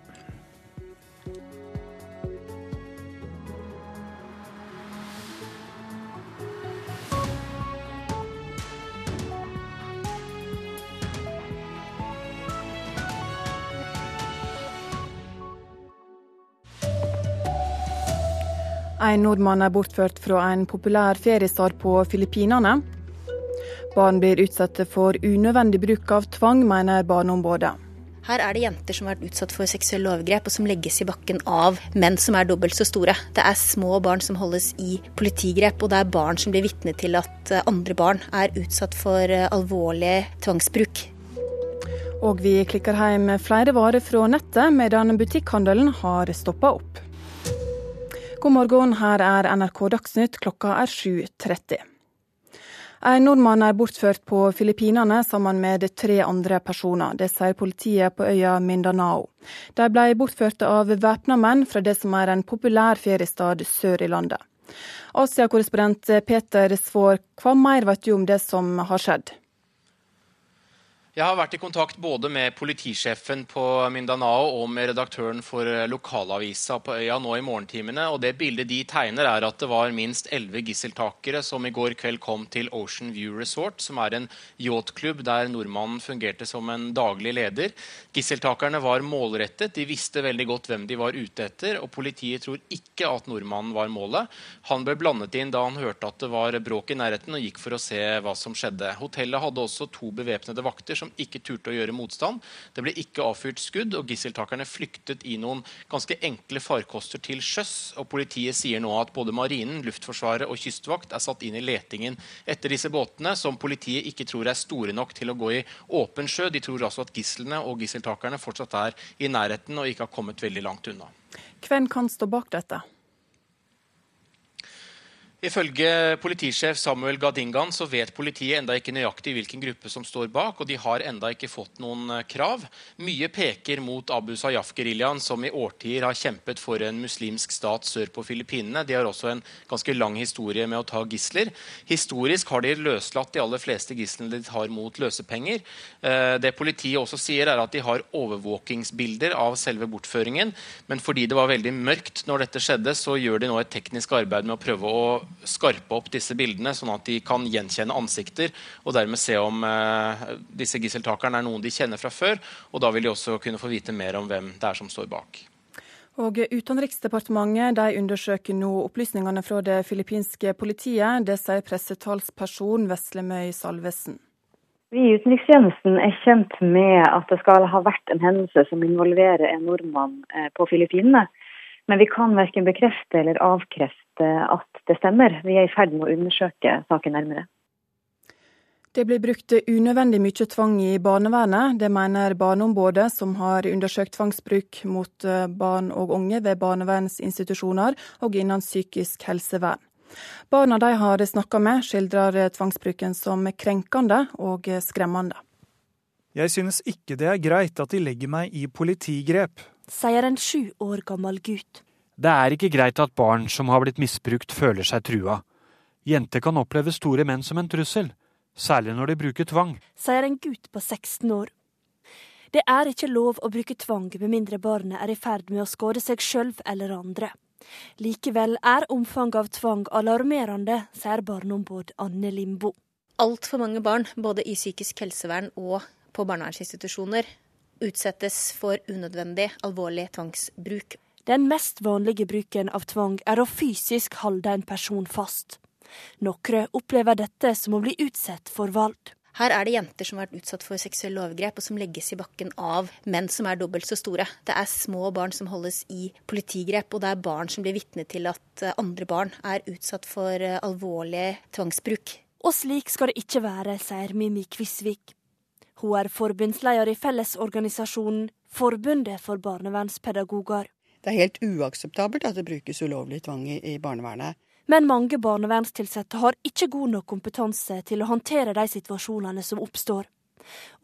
En nordmann er bortført fra en populær feriestad på Filippinene. Barn blir utsatt for unødvendig bruk av tvang, mener Barneombudet. Her er det jenter som har vært utsatt for seksuelle overgrep, og som legges i bakken av menn som er dobbelt så store. Det er små barn som holdes i politigrep, og det er barn som blir vitne til at eh, andre barn er utsatt for eh, alvorlig tvangsbruk. Og vi klikker hjem flere varer fra nettet, medan butikkhandelen har stoppa opp. God morgen, her er NRK Dagsnytt, klokka er 7.30. En nordmann er bortført på Filippinene sammen med tre andre personer. Det sier politiet på øya Mindanao. De ble bortført av væpna menn fra det som er en populær feriestad sør i landet. Asia-korrespondent Peter Svår, hva mer vet du om det som har skjedd? Jeg har vært i kontakt både med politisjefen på Mindanao og med redaktøren for eh, lokalavisa på øya nå i morgentimene. og Det bildet de tegner, er at det var minst elleve gisseltakere som i går kveld kom til Ocean View Resort, som er en yachtklubb der nordmannen fungerte som en daglig leder. Gisseltakerne var målrettet, de visste veldig godt hvem de var ute etter, og politiet tror ikke at nordmannen var målet. Han ble blandet inn da han hørte at det var bråk i nærheten, og gikk for å se hva som skjedde. Hotellet hadde også to bevæpnede vakter som ikke turte å gjøre motstand. Det ble ikke avfyrt skudd, og gisseltakerne flyktet i noen ganske enkle farkoster til sjøs. og Politiet sier nå at både Marinen, Luftforsvaret og Kystvakt er satt inn i letingen etter disse båtene, som politiet ikke tror er store nok til å gå i åpen sjø. De tror altså at gislene og gisseltakerne fortsatt er i nærheten og ikke har kommet veldig langt unna. Hvem kan stå bak dette? Ifølge politisjef Samuel Gadingan så vet politiet enda ikke nøyaktig hvilken gruppe som står bak, og de har enda ikke fått noen eh, krav. Mye peker mot Abu Sayyaf-geriljaen, som i årtier har kjempet for en muslimsk stat sør på Filippinene. De har også en ganske lang historie med å ta gisler. Historisk har de løslatt de aller fleste gislene de tar mot løsepenger. Eh, det politiet også sier, er at de har overvåkingsbilder av selve bortføringen, men fordi det var veldig mørkt når dette skjedde, så gjør de nå et teknisk arbeid med å prøve å skarpe opp disse bildene, sånn at de kan gjenkjenne ansikter og dermed se om eh, disse gisseltakerne er noen de kjenner fra før. og Da vil de også kunne få vite mer om hvem det er som står bak. Og Utenriksdepartementet de undersøker nå opplysningene fra det filippinske politiet. Det sier pressetalsperson Veslemøy Salvesen. Vi i utenrikstjenesten er kjent med at det skal ha vært en hendelse som involverer en nordmann eh, på Filippinene. Men vi kan verken bekrefte eller avkrefte at det stemmer. Vi er i ferd med å undersøke saken nærmere. Det blir brukt unødvendig mye tvang i barnevernet. Det mener Barneombudet, som har undersøkt tvangsbruk mot eh, barn og unge ved barnevernsinstitusjoner og innen psykisk helsevern. Barna de har snakka med, skildrer tvangsbruken som krenkende og skremmende. Jeg synes ikke det er greit at de legger meg i politigrep, sier en sju år gammel gutt. Det er ikke greit at barn som har blitt misbrukt, føler seg trua. Jenter kan oppleve store menn som en trussel, særlig når de bruker tvang, sier en gutt på 16 år. Det er ikke lov å bruke tvang med mindre barnet er i ferd med å skade seg sjøl eller andre. Likevel er omfanget av tvang alarmerende, sier barneombud Anne Limbo. Altfor mange barn, både i psykisk helsevern og på barnevernsinstitusjoner, utsettes for unødvendig, alvorlig tvangsbruk. Den mest vanlige bruken av tvang er å fysisk holde en person fast. Noen opplever dette som å bli utsatt for vold. Her er det jenter som har vært utsatt for seksuelle overgrep, og som legges i bakken av menn som er dobbelt så store. Det er små barn som holdes i politigrep, og det er barn som blir vitne til at eh, andre barn er utsatt for eh, alvorlig tvangsbruk. Og slik skal det ikke være, sier Mimmi Kvisvik. Hun er forbundsleder i Fellesorganisasjonen Forbundet for barnevernspedagoger. Det er helt uakseptabelt at det brukes ulovlig tvang i barnevernet. Men mange barnevernstilsatte har ikke god nok kompetanse til å håndtere de situasjonene som oppstår.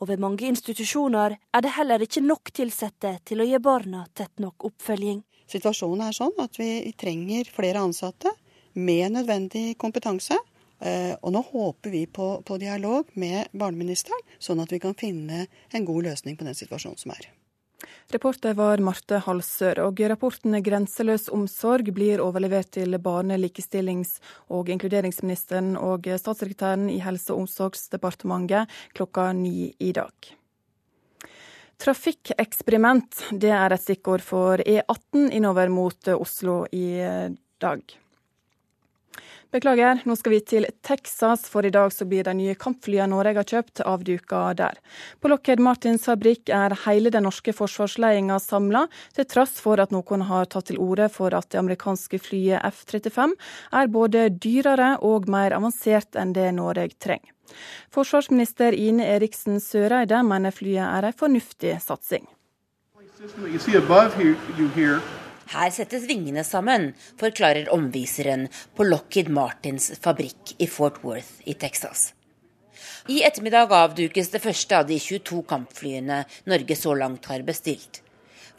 Og ved mange institusjoner er det heller ikke nok tilsatte til å gi barna tett nok oppfølging. Situasjonen er sånn at vi trenger flere ansatte med nødvendig kompetanse. Eh, og nå håper vi på, på dialog med barneministeren, sånn at vi kan finne en god løsning på den situasjonen som er. Reporter var Marte Halsør, og rapporten 'Grenseløs omsorg' blir overlevert til barne-, likestillings- og inkluderingsministeren og statssekretæren i Helse- og omsorgsdepartementet klokka ni i dag. Trafikkeksperiment det er et stikkord for E18 innover mot Oslo i dag. Beklager, nå skal vi til Texas, for i dag så blir de nye kampflyene Norge har kjøpt, avduka der. På Lockheed Martins fabrikk er hele den norske forsvarsledelsen samla, til tross for at noen har tatt til orde for at det amerikanske flyet F-35 er både dyrere og mer avansert enn det Norge trenger. Forsvarsminister Ine Eriksen Søreide mener flyet er en fornuftig satsing. Her settes vingene sammen, forklarer omviseren på Lockheed Martins fabrikk i Fort Worth i Texas. I ettermiddag avdukes det første av de 22 kampflyene Norge så langt har bestilt.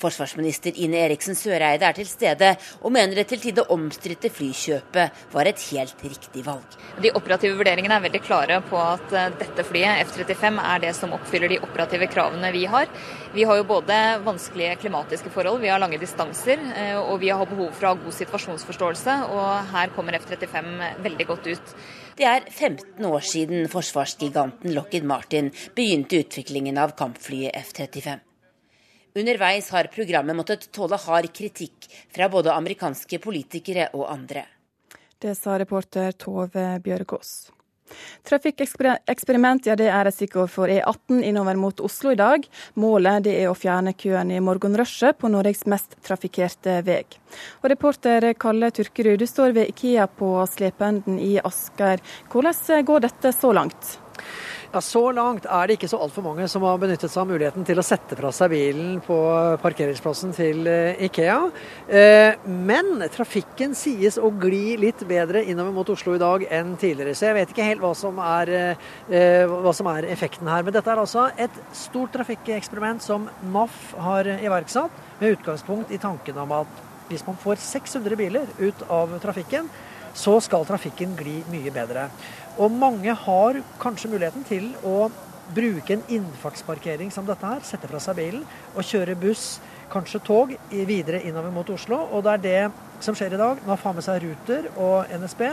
Forsvarsminister Ine Eriksen Søreide er til stede og mener det til tide omstridte flykjøpet var et helt riktig valg. De operative vurderingene er veldig klare på at eh, dette flyet, F-35, er det som oppfyller de operative kravene vi har. Vi har jo både vanskelige klimatiske forhold, vi har lange distanser, eh, og vi har behov for å ha god situasjonsforståelse. Og her kommer F-35 veldig godt ut. Det er 15 år siden forsvarsgiganten Lockheed Martin begynte utviklingen av kampflyet F-35. Underveis har programmet måttet tåle hard kritikk fra både amerikanske politikere og andre. Det sa reporter Tove Bjørgaas. Trafikkeksperiment ja, det er et stikkord for E18 innover mot Oslo i dag. Målet er å fjerne køen i morgenrushet på Norges mest trafikkerte vei. Reporter Kalle Turkerud, du står ved Ikea på Slependen i Asker. Hvordan går dette så langt? Ja, Så langt er det ikke så altfor mange som har benyttet seg av muligheten til å sette fra seg bilen på parkeringsplassen til eh, Ikea. Eh, men trafikken sies å gli litt bedre innover mot Oslo i dag enn tidligere. Så jeg vet ikke helt hva som er, eh, hva som er effekten her. Men dette er altså et stort trafikkeksperiment som NAF har iverksatt, med utgangspunkt i tanken om at hvis man får 600 biler ut av trafikken, så skal trafikken gli mye bedre. Og mange har kanskje muligheten til å bruke en innfartsparkering som dette her, sette fra seg bilen og kjøre buss, kanskje tog, videre innover mot Oslo. Og det er det som skjer i dag. Man får med seg Ruter og NSB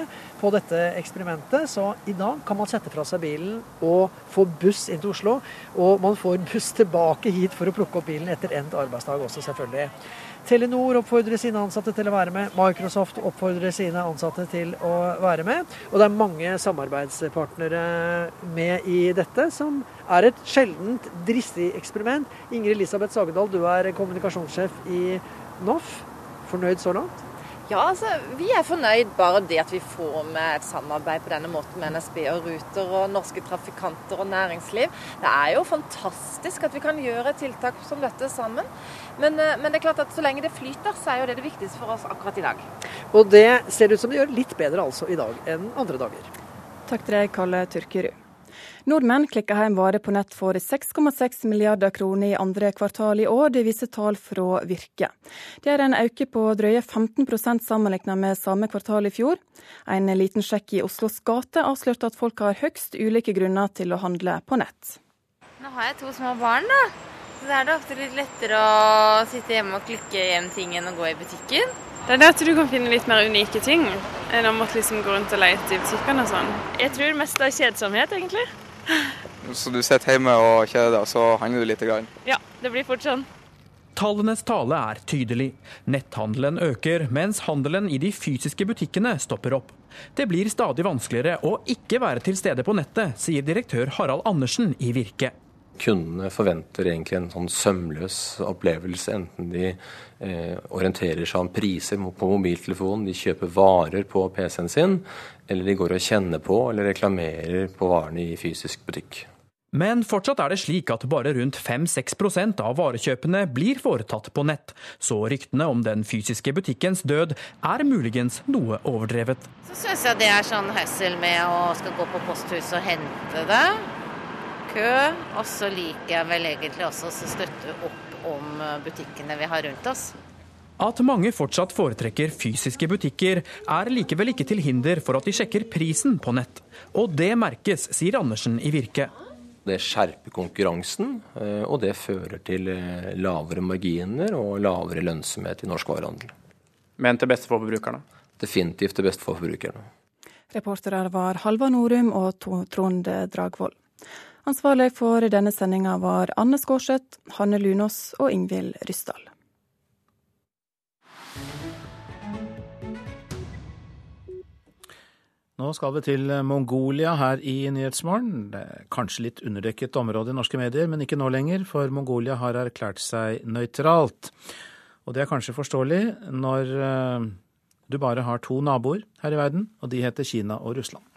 på dette eksperimentet. Så i dag kan man sette fra seg bilen og få buss inn til Oslo. Og man får buss tilbake hit for å plukke opp bilen etter endt arbeidsdag også, selvfølgelig. Telenor oppfordrer sine ansatte til å være med. Microsoft oppfordrer sine ansatte til å være med. Og det er mange samarbeidspartnere med i dette, som er et sjeldent dristig eksperiment. Ingrid Elisabeth Sagedal, du er kommunikasjonssjef i NOF. Fornøyd så langt? Ja, altså, Vi er fornøyd bare det at vi får med et samarbeid på denne måten med NSB og Ruter og norske trafikanter og næringsliv. Det er jo fantastisk at vi kan gjøre tiltak som dette sammen. Men, eh, men, det er klart at så lenge det flyter, så er jo det det viktigste for oss akkurat i dag. Og det ser ut som det gjør litt bedre altså i dag enn andre dager. Takk til deg, Kalle Tyrkerud. Nordmenn klikker hjem varer på nett for 6,6 milliarder kroner i andre kvartal i år, det viser tall fra Virke. Det er en økning på drøye 15% sammenlignet med samme kvartal i fjor. En liten sjekk i Oslos gate avslørte at folk har høgst ulike grunner til å handle på nett. Nå har jeg to små barn, da. Så da er det ofte litt lettere å sitte hjemme og klikke hjem ting enn å gå i butikken. Det er det at du kan finne litt mer unike ting enn å måtte liksom gå rundt og lete i butikkene og sånn. Jeg tror mest det er kjedsomhet, egentlig. Så du sitter hjemme og kjeder deg, og så handler du litt? Grann. Ja, det blir fort sånn. Tallenes tale er tydelig. Netthandelen øker, mens handelen i de fysiske butikkene stopper opp. Det blir stadig vanskeligere å ikke være til stede på nettet, sier direktør Harald Andersen i Virke. Kundene forventer egentlig en sånn sømløs opplevelse, enten de eh, orienterer seg om priser på mobiltelefonen, de kjøper varer på PC-en sin, eller de går og kjenner på eller reklamerer på varene i fysisk butikk. Men fortsatt er det slik at bare rundt 5-6% av varekjøpene blir foretatt på nett, så ryktene om den fysiske butikkens død er muligens noe overdrevet. Så syns jeg det er sånn høssel med å skal gå på posthuset og hente det kø. Og så liker jeg vel egentlig også å støtte opp om eh, butikkene vi har rundt oss. At mange fortsatt foretrekker fysiske butikker, er likevel ikke til hinder for at de sjekker prisen på nett. Og det merkes, sier Andersen i Virke. Det skjerper konkurransen, eh, og det fører til eh, lavere marginer og lavere lønnsomhet i norsk varehandel. Men til beste for forbrukerne? Definitivt til beste for forbrukerne. Reportere var Halva Norum og Trond Dragvoll. Ansvarlig for denne sendinga var Anne Skårseth, Hanne Lunås og Ingvild Ryssdal. Nå skal vi til Mongolia her i Nyhetsmorgen. Kanskje litt underdekket område i norske medier, men ikke nå lenger, for Mongolia har erklært seg nøytralt. Og det er kanskje forståelig når eh, du bare har to naboer her i verden, og de heter Kina og Russland.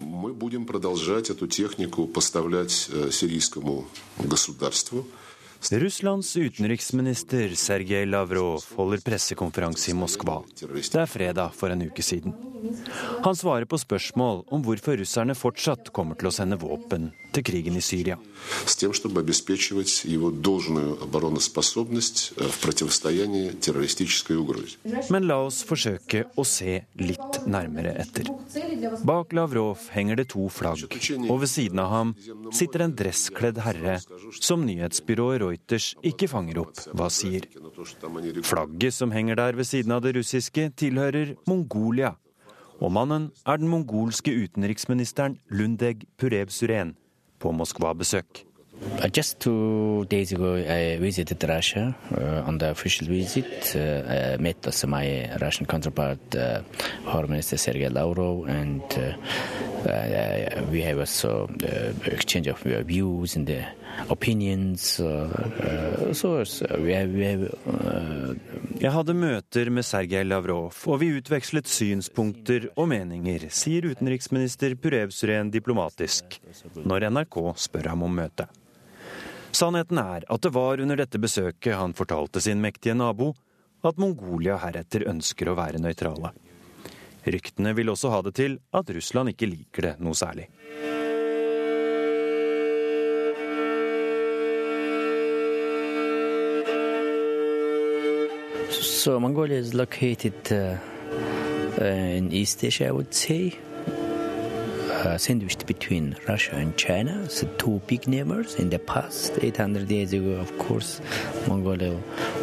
Мы будем продолжать эту технику поставлять э, сирийскому государству. Russlands utenriksminister Sergej Lavrov holder pressekonferanse i Moskva. Det er fredag for en uke siden. Han svarer på spørsmål om hvorfor russerne fortsatt kommer til å sende våpen til krigen i Syria. Men la oss forsøke å se litt nærmere etter. Bak Lavrov henger det to flagg, og ved siden av ham sitter en dresskledd herre som nyhetsbyrået Reuters ikke fanger opp hva sier. Flagget som henger der ved siden av det russiske, tilhører Mongolia. Og mannen er den mongolske utenriksministeren Lundeg Purev-Suren på Moskva-besøk. Uh, just two days ago, I visited Russia uh, on the official visit. Uh, met also my Russian counterpart, uh, Sergei Lavrov, and uh, we have also exchange of views and opinions. so we have, we have Jeg hadde møter med Sergej Lavrov, og vi utvekslet synspunkter og meninger, sier utenriksminister Purevsuren diplomatisk, når NRK spør ham om møtet. Sannheten er at det var under dette besøket han fortalte sin mektige nabo at Mongolia heretter ønsker å være nøytrale. Ryktene vil også ha det til at Russland ikke liker det noe særlig. So Mongolia is located uh, uh in East Asia, I would say. uh, sandwiched between Russia and China, so two big neighbors. In the past, 800 years ago, of course, Mongolia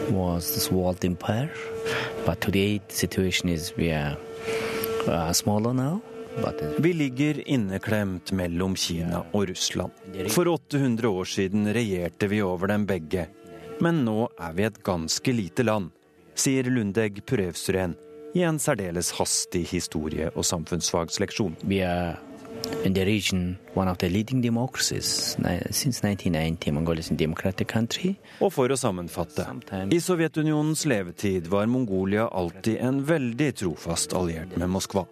was this world empire. But today, the situation is we are uh, smaller now. Uh, Vi ligger inneklemt mellom Kina og Russland. For 800 år siden regjerte vi over dem begge. Men nå er vi et ganske lite land, sier Lundeg Purevsuren i en særdeles hastig historie- og samfunnsfagsleksjon. Vi er in the region one of the leading democracies since 1990. Mongolia democratic country. Og for å sammenfatte. I Sovjetunionens levetid var Mongolia alltid en veldig trofast alliert med Moskva.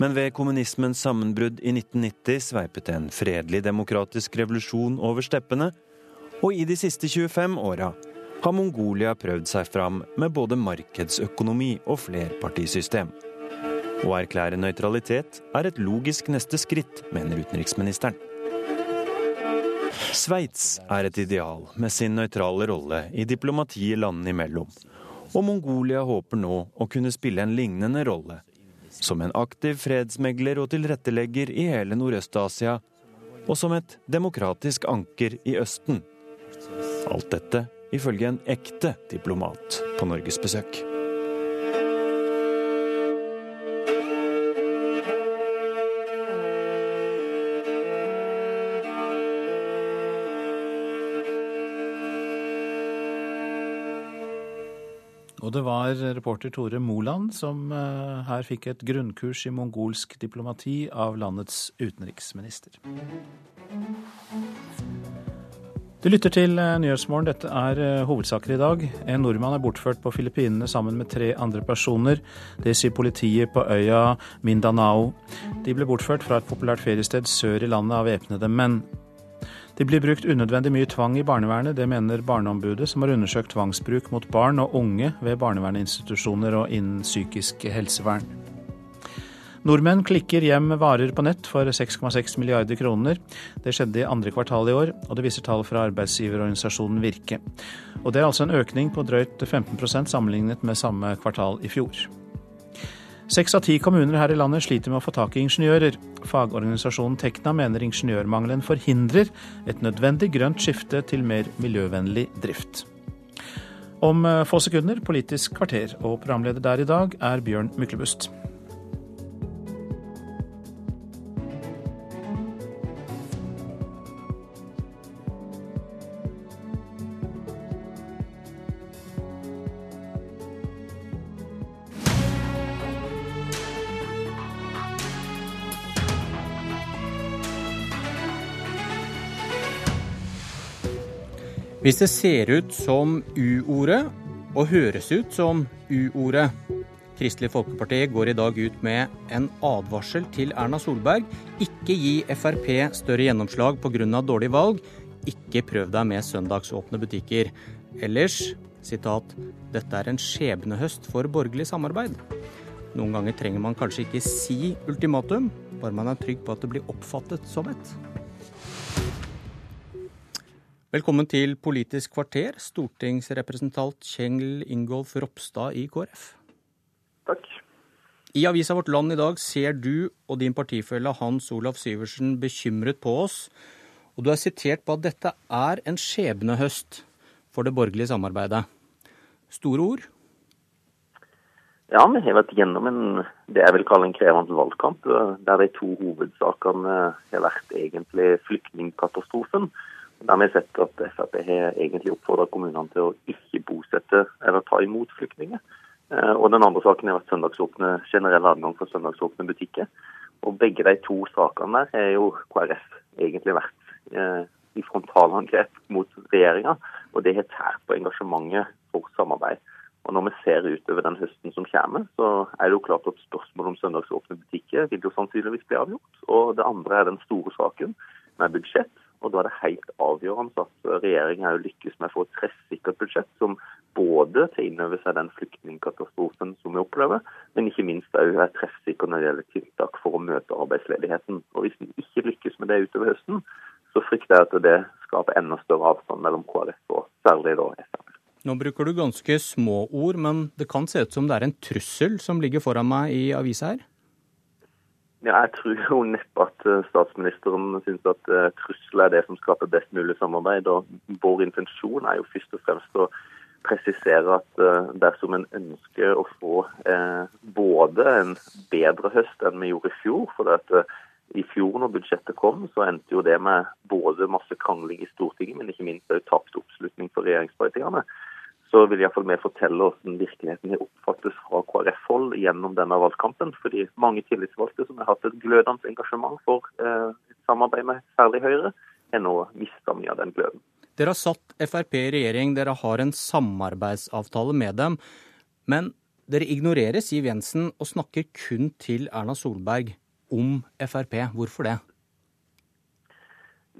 Men ved kommunismens sammenbrudd i 1990 sveipet en fredelig demokratisk revolusjon over steppene, og i de siste 25 åra har Mongolia prøvd seg fram med både markedsøkonomi og flerpartisystem. Å erklære nøytralitet er et logisk neste skritt, mener utenriksministeren. Sveits er et ideal med sin nøytrale rolle i diplomatiet landene imellom. Og Mongolia håper nå å kunne spille en lignende rolle. Som en aktiv fredsmegler og tilrettelegger i hele Nordøst-Asia. Og som et demokratisk anker i Østen. Alt dette ifølge en ekte diplomat på norgesbesøk. Og det var reporter Tore Moland som eh, her fikk et grunnkurs i mongolsk diplomati av landets utenriksminister. Du lytter til eh, Nyhetsmorgen. Dette er eh, hovedsaker i dag. En nordmann er bortført på Filippinene sammen med tre andre personer. Det sier politiet på øya Mindanao. De ble bortført fra et populært feriested sør i landet av væpnede menn. Det blir brukt unødvendig mye tvang i barnevernet, det mener Barneombudet, som har undersøkt tvangsbruk mot barn og unge ved barnevernsinstitusjoner og innen psykisk helsevern. Nordmenn klikker hjem varer på nett for 6,6 milliarder kroner. Det skjedde i andre kvartal i år, og det viser tall fra arbeidsgiverorganisasjonen Virke. Og det er altså en økning på drøyt 15% sammenlignet med samme kvartal i fjor. Seks av ti kommuner her i landet sliter med å få tak i ingeniører. Fagorganisasjonen Tekna mener ingeniørmangelen forhindrer et nødvendig grønt skifte til mer miljøvennlig drift. Om få sekunder Politisk kvarter, og programleder der i dag er Bjørn Myklebust. Hvis det ser ut som U-ordet og høres ut som U-ordet Kristelig Folkeparti går i dag ut med en advarsel til Erna Solberg. Ikke gi Frp større gjennomslag pga. dårlig valg. Ikke prøv deg med søndagsåpne butikker. Ellers, sitat, dette er en skjebnehøst for borgerlig samarbeid. Noen ganger trenger man kanskje ikke si ultimatum, bare man er trygg på at det blir oppfattet som et. Velkommen til Politisk kvarter, stortingsrepresentant Kjengl Ingolf Ropstad i KrF. Takk. I avisa Vårt Land i dag ser du og din partifelle Hans Olav Syversen bekymret på oss, og du er sitert på at dette er en skjebnehøst for det borgerlige samarbeidet. Store ord? Ja, vi har vært gjennom en, det jeg vil kalle en krevende valgkamp, der de to hovedsakene har vært egentlig flyktningkatastrofen der vi har sett at Frp har egentlig oppfordra kommunene til å ikke bosette eller ta imot flyktninger. Eh, og den andre saken har vært søndagsåpne, generell adgang for søndagsåpne butikker. Og begge de to sakene der har jo KrF egentlig vært eh, i frontalangrep mot regjeringa. Og det har tært på engasjementet for samarbeid. Og når vi ser utover den høsten som kommer, så er det jo klart at spørsmålet om søndagsåpne butikker vil jo sannsynligvis bli avgjort. Og det andre er den store saken med budsjett. Og Da er det helt avgjørende at regjeringa lykkes med å få et treffsikkert budsjett som både tar inn over seg den flyktningkatastrofen som vi opplever, men ikke minst òg er treffsikker når det gjelder tiltak for å møte arbeidsledigheten. Og Hvis vi ikke lykkes med det utover høsten, så frykter jeg at det skaper enda større avstand mellom KrF og særlig da Frp. Nå bruker du ganske små ord, men det kan se ut som det er en trussel som ligger foran meg i avisa her? Ja, jeg tror jo neppe at eh, statsministeren syns at trusler trussel er det som skaper best mulig samarbeid. og Vår intensjon er jo først og fremst å presisere at uh, dersom en ønsker å få både en bedre høst enn vi gjorde i fjor for at i fjor når budsjettet kom, så endte jo det med både masse krangling i Stortinget, men ikke minst òg tapt oppslutning for regjeringspartiene. Så vil iallfall vi fortelle hvordan virkeligheten er oppfattes fra KrF-hold gjennom denne valgkampen. Fordi mange tillitsvalgte som har hatt et glødende engasjement for eh, samarbeid med særlig Høyre, har nå mista mye av den gløden. Dere har satt Frp i regjering, dere har en samarbeidsavtale med dem. Men dere ignorerer Siv Jensen og snakker kun til Erna Solberg om Frp. Hvorfor det?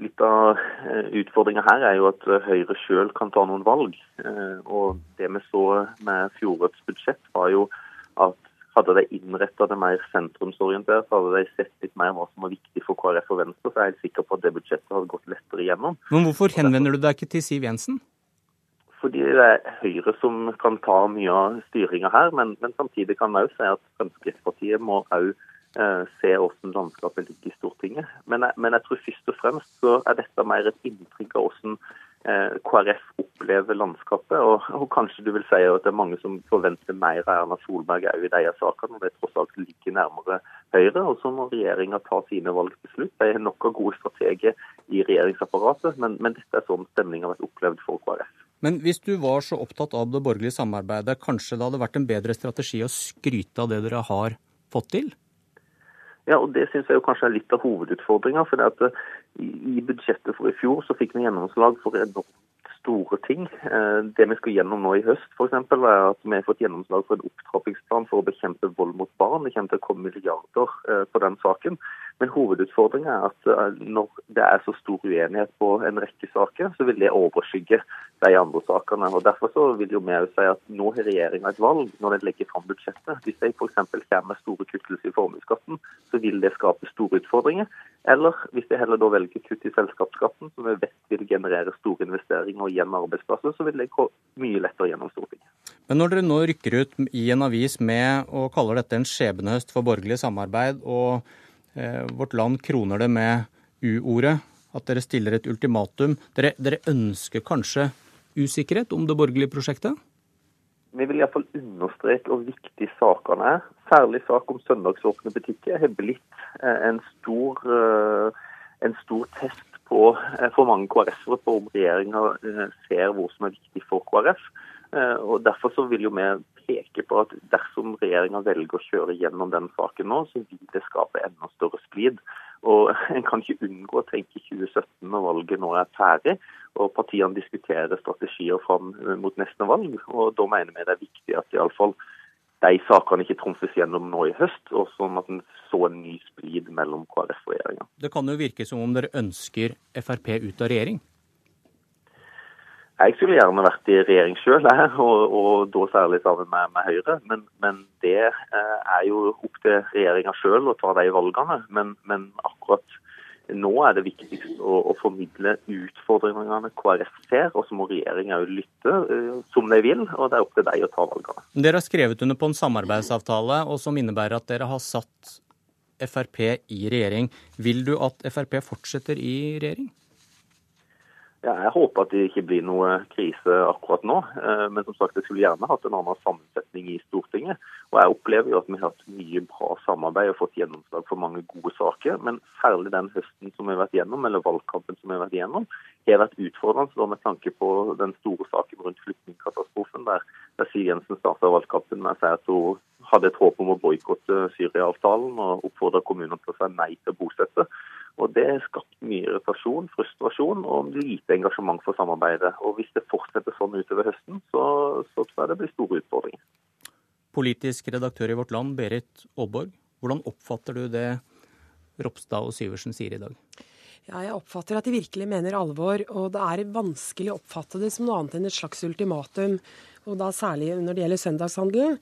Litt av eh, utfordringa her er jo at eh, Høyre sjøl kan ta noen valg. Eh, og det vi så med fjorårets budsjett, var jo at hadde de innretta det mer sentrumsorientert, hadde de sett litt mer hva som var viktig for KrF og Venstre, så er jeg helt sikker på at det budsjettet hadde gått lettere igjennom. Men hvorfor henvender du deg ikke til Siv Jensen? Fordi det er Høyre som kan ta mye av styringa her, men, men, samtidig kan vi òg si at Fremskrittspartiet må òg se hvordan landskapet ligger i Stortinget. Men jeg, men jeg, tror først og fremst så er dette mer et inntrykk av hvordan eh, KrF opplever landskapet. Og, og, kanskje du vil si at det er mange som forventer mer av Erna Solberg òg i disse sakene. Det tross alt ligger nærmere Høyre. Og så må regjeringa ta sine valg til slutt. De er nok av gode strateger i regjeringsapparatet, men, men dette er sånn stemninga har vært opplevd for KrF. Men hvis du var så opptatt av det borgerlige samarbeidet, kanskje det hadde vært en bedre strategi å skryte av det dere har fått til? Ja, og Det synes jeg jo kanskje er litt av hovedutfordringa. Eh, i budsjettet for i fjor så fikk vi gjennomslag for enormt store ting. Eh, det vi skal gjennom nå i høst, f.eks., er at vi har fått gjennomslag for en opptrappingsplan for å bekjempe vold mot barn. Det kommer til å komme milliarder eh, på den saken. Men hovedutfordringen er at eh, når det er så stor uenighet på en rekke saker, så vil det overskygge de andre sakene. Og Derfor vil jo vi si at nå har regjeringa et valg når den legger fram budsjettet. Hvis de f.eks. kommer med store kuttelser i formuesskatten, så vil det skape store utfordringer. Eller hvis de heller da velger kutt i selskapsskatten, som vi vet vil generere store investeringer og igjen arbeidsplasser, så vil det gå mye lettere gjennom Stortinget. Men når dere nå rykker ut i en avis med og kaller dette en skjebnehøst for borgerlig samarbeid, og Eh, vårt Land kroner det med U-ordet. At dere stiller et ultimatum. Dere, dere ønsker kanskje usikkerhet om det borgerlige prosjektet? Vi vil iallfall understreke hvor viktig sakene er. Særlig sak om søndagsåpne butikker har blitt eh, en stor, eh, en stor test på, for mange KrF-ere på om regjeringa ser hvor som er viktig for KrF. Og Derfor så vil jo vi peke på at dersom regjeringa velger å kjøre gjennom den saken nå, så vil det skape enda større splid. Og En kan ikke unngå å tenke 2017 når valget nå er ferdig og partiene diskuterer strategier fram mot neste valg. og Da mener vi det er viktig at iallfall de sakene ikke trumfes gjennom nå i høst, og sånn at en så en ny splid mellom KrF og regjeringa. Det kan jo virke som om dere ønsker Frp ut av regjering? Jeg skulle gjerne vært i regjering sjøl, og, og, da særlig sammen med, med Høyre. Men, men det eh, er jo opp til regjeringa sjøl å ta de valgene. Men, men, akkurat nå er det viktigst å, å formidle utfordringene KrF ser, og så må regjeringa òg lytte uh, som de vil. Og det er opp til de å ta valgene. Dere har skrevet under på en samarbeidsavtale og som innebærer at dere har satt Frp i regjering. Vil du at Frp fortsetter i regjering? Ja, jeg håper at det ikke blir noe krise akkurat nå. Eh, men som sagt, jeg skulle gjerne hatt en annen sammensetning i Stortinget. Og jeg opplever jo at vi har hatt mye bra samarbeid og fått gjennomslag for mange gode saker. Men særlig den høsten som vi har vært gjennom, eller valgkampen som vi har vært gjennom, har vært utfordrende med tanke på den store saken rundt flyktningkatastrofen, der, der Siv Jensen starta valgkampen med å si at hun hadde et håp om å boikotte Syria-avtalen og oppfordra kommunene til å si nei til å bosette. Og Det har skapt mye irritasjon, frustrasjon og lite engasjement for samarbeidet. Og Hvis det fortsetter sånn utover høsten, så, så tror jeg det blir store utfordringer. Politisk redaktør i Vårt Land, Berit Aalborg. Hvordan oppfatter du det Ropstad og Syversen sier i dag? Ja, jeg oppfatter at de virkelig mener alvor, og det er vanskelig å oppfatte det som noe annet enn et slags ultimatum. Og da særlig når det gjelder søndagshandelen.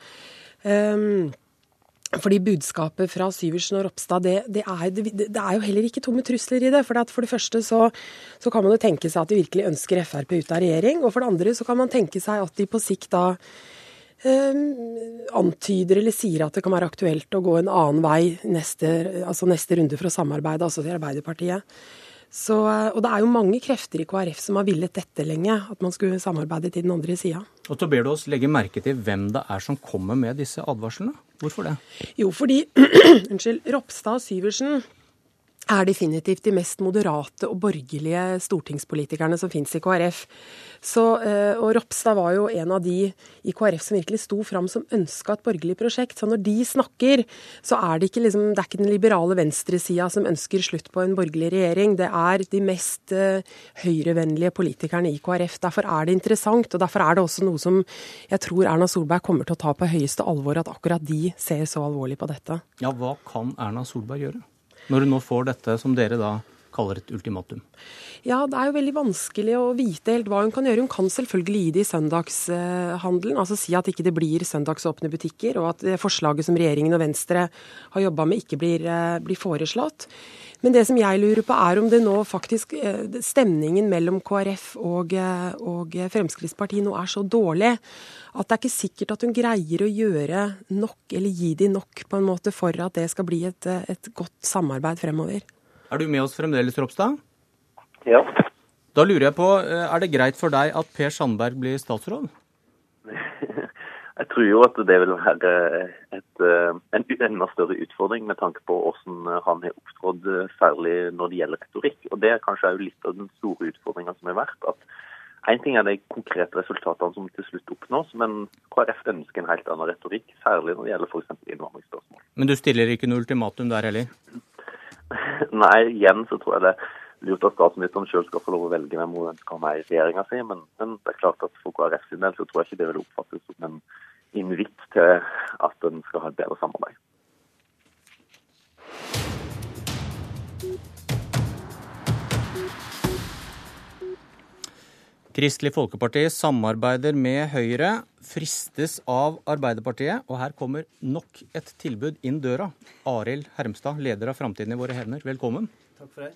Um, fordi budskapet fra Syversen og Ropstad, det, det, er, det, det, er, jo heller ikke tomme trusler i det. For, for det første så, så, kan man jo tenke seg at de virkelig ønsker Frp ut av regjering. Og for det andre så kan man tenke seg at de på sikt da eh, antyder eller sier at det kan være aktuelt å gå en annen vei neste, altså neste runde for å samarbeide, altså til Arbeiderpartiet. Så, eh, og det er jo mange krefter i KrF som har villet dette lenge, at man skulle samarbeide til den andre sida. Og så ber du oss legge merke til hvem det er som kommer med disse advarslene. Hvorfor det? Jo, fordi unnskyld, Ropstad og Syversen er definitivt de mest moderate og borgerlige stortingspolitikerne som finnes i KrF. Så, eh, og Ropstad var jo en av de i KrF som virkelig sto fram som ønska et borgerlig prosjekt. Så når de snakker, så er det ikke, liksom, det er ikke den liberale venstresida som ønsker slutt på en borgerlig regjering. Det er de mest uh, høyrevennlige politikerne i KrF. Derfor er det interessant, og derfor er det også noe som jeg tror Erna Solberg kommer til å ta på høyeste alvor, at akkurat de ser så alvorlig på dette. Ja, hva kan Erna Solberg gjøre? Når du nå får dette som dere da kaller et ultimatum? Ja, det er jo veldig vanskelig å vite helt hva hun kan gjøre. Hun kan selvfølgelig gi det i søndagshandelen, altså si at ikke det blir søndagsåpne butikker, og at forslaget som regjeringen og Venstre har jobba med, ikke blir, eh, blir, foreslått. Men det som jeg lurer på, er om det nå faktisk eh, Stemningen mellom KrF og, eh, og Fremskrittspartiet nå er så dårlig at det er ikke sikkert at hun greier å gjøre nok, eller gi de nok, på en måte, for at det skal bli et, et godt samarbeid fremover. Er du med oss fremdeles, Ropstad? Ja. Da lurer jeg på, eh, er det greit for deg at Per Sandberg blir statsråd? Jeg tror jo at det vil være et, eh, en enda større utfordring med tanke på hvordan han har opptrådt, eh, særlig når det gjelder retorikk. Og Det er kanskje litt av den store utfordringa som har vært. at Én ting er de konkrete resultatene som til slutt oppnås, men KrF ønsker en helt annen retorikk, særlig når det gjelder f.eks. innvandringsspørsmål. Men du stiller ikke noe ultimatum der heller? Nei, igjen så tror jeg det er lurt at statsministeren sjøl skal få lov å velge hvem hun ønsker å ha i regjeringa si. Men, men, det er klart at for KrF sin del så tror jeg ikke det vil oppfattes som en invitt til at en skal ha et bedre samarbeid. Kristelig Folkeparti samarbeider med Høyre, fristes av Arbeiderpartiet, og her kommer nok et tilbud inn døra. Arild Hermstad, leder av Framtiden i våre hender, velkommen. Takk for det.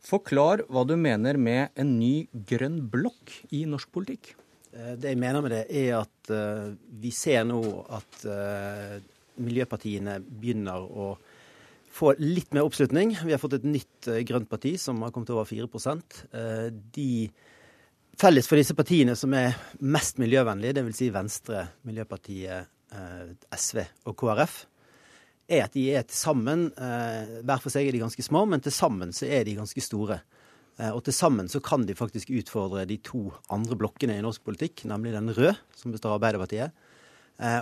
Forklar hva du mener med en ny grønn blokk i norsk politikk. Eh, det jeg mener med det, er at uh, vi ser nå at uh, miljøpartiene begynner å få litt mer oppslutning. Vi har fått et nytt uh, grønt parti som har kommet over 4% De Felles for disse partiene som er mest miljøvennlige, dvs. Si Venstre, Miljøpartiet, eh, SV og KrF, er at de er til sammen eh, Hver for seg er de ganske små, men til sammen så er de ganske store. Eh, og til sammen så kan de faktisk utfordre de to andre blokkene i norsk politikk, nemlig den røde, som består av Arbeiderpartiet,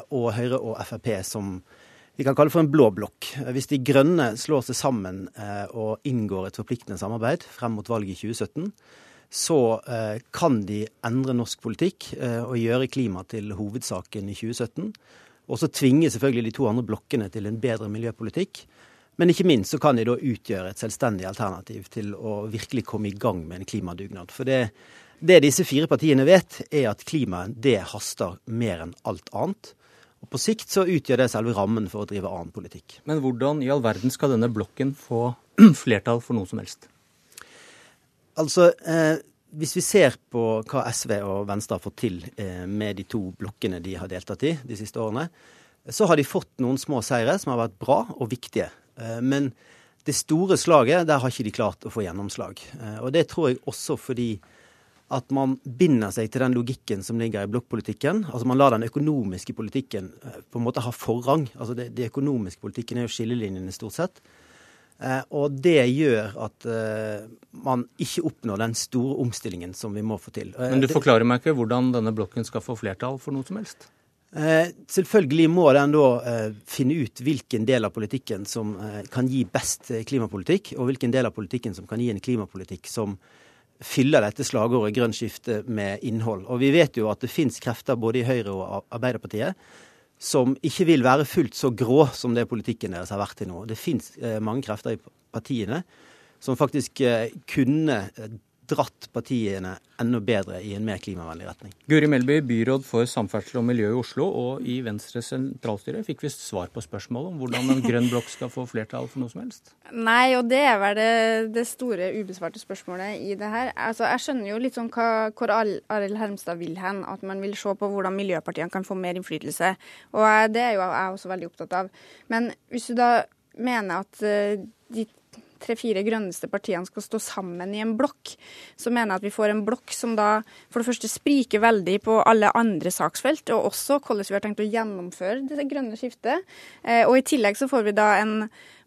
og Høyre og Frp, som vi kan kalle for en blå blokk. Hvis de grønne slår seg sammen og inngår et forpliktende samarbeid frem mot valget i 2017, så eh, kan de endre norsk politikk eh, og gjøre klima til hovedsaken i 2017. Og så tvinge selvfølgelig de to andre blokkene til en bedre miljøpolitikk. Men ikke minst så kan de da utgjøre et selvstendig alternativ til å virkelig komme i gang med en klimadugnad. For det, det disse fire partiene vet, er at klimaet det haster mer enn alt annet. Og På sikt så utgjør det selve rammen for å drive annen politikk. Men hvordan i all verden skal denne blokken få flertall for noe som helst? Altså, eh, hvis vi ser på hva SV og Venstre har fått til eh, med de to blokkene de har deltatt i de siste årene, så har de fått noen små seire som har vært bra og viktige. Eh, men det store slaget, der har ikke de klart å få gjennomslag. Eh, og det tror jeg også fordi at man binder seg til den logikken som ligger i blokkpolitikken. Altså man lar den økonomiske politikken eh, på en måte ha forrang. Altså det, det økonomiske politikken er jo skillelinjene stort sett. Eh, og det gjør at eh, man ikke oppnår den store omstillingen som vi må få til. Eh, Men du forklarer meg ikke hvordan denne blokken skal få flertall for noe som helst? Selvfølgelig må den da finne ut hvilken del av politikken som kan gi best klimapolitikk, og hvilken del av politikken som kan gi en klimapolitikk som fyller dette slagordet grønt skifte med innhold. Og vi vet jo at det fins krefter både i Høyre og Arbeiderpartiet som ikke vil være fullt så grå som det politikken deres har vært til nå. Det fins eh, mange krefter i partiene som faktisk eh, kunne eh, dratt partiene enda bedre i en mer klimavennlig retning. Guri Melby, byråd for samferdsel og miljø i Oslo, og i Venstres sentralstyre fikk vi svar på spørsmålet om hvordan en grønn blokk skal få flertall for noe som helst? Nei, og det er vel det, det store ubesvarte spørsmålet i det her. Altså, jeg skjønner jo litt sånn hva, hvor Arild Hermstad vil hen, at man vil se på hvordan miljøpartiene kan få mer innflytelse. Og det er jo jeg også veldig opptatt av. Men hvis du da mener at ditt, de tre-fire grønneste partiene skal stå sammen i en blokk, så mener jeg at vi får en blokk som da for det første spriker veldig på alle andre saksfelt, og også hvordan vi har tenkt å gjennomføre det grønne skiftet. Eh, og i tillegg så får vi da en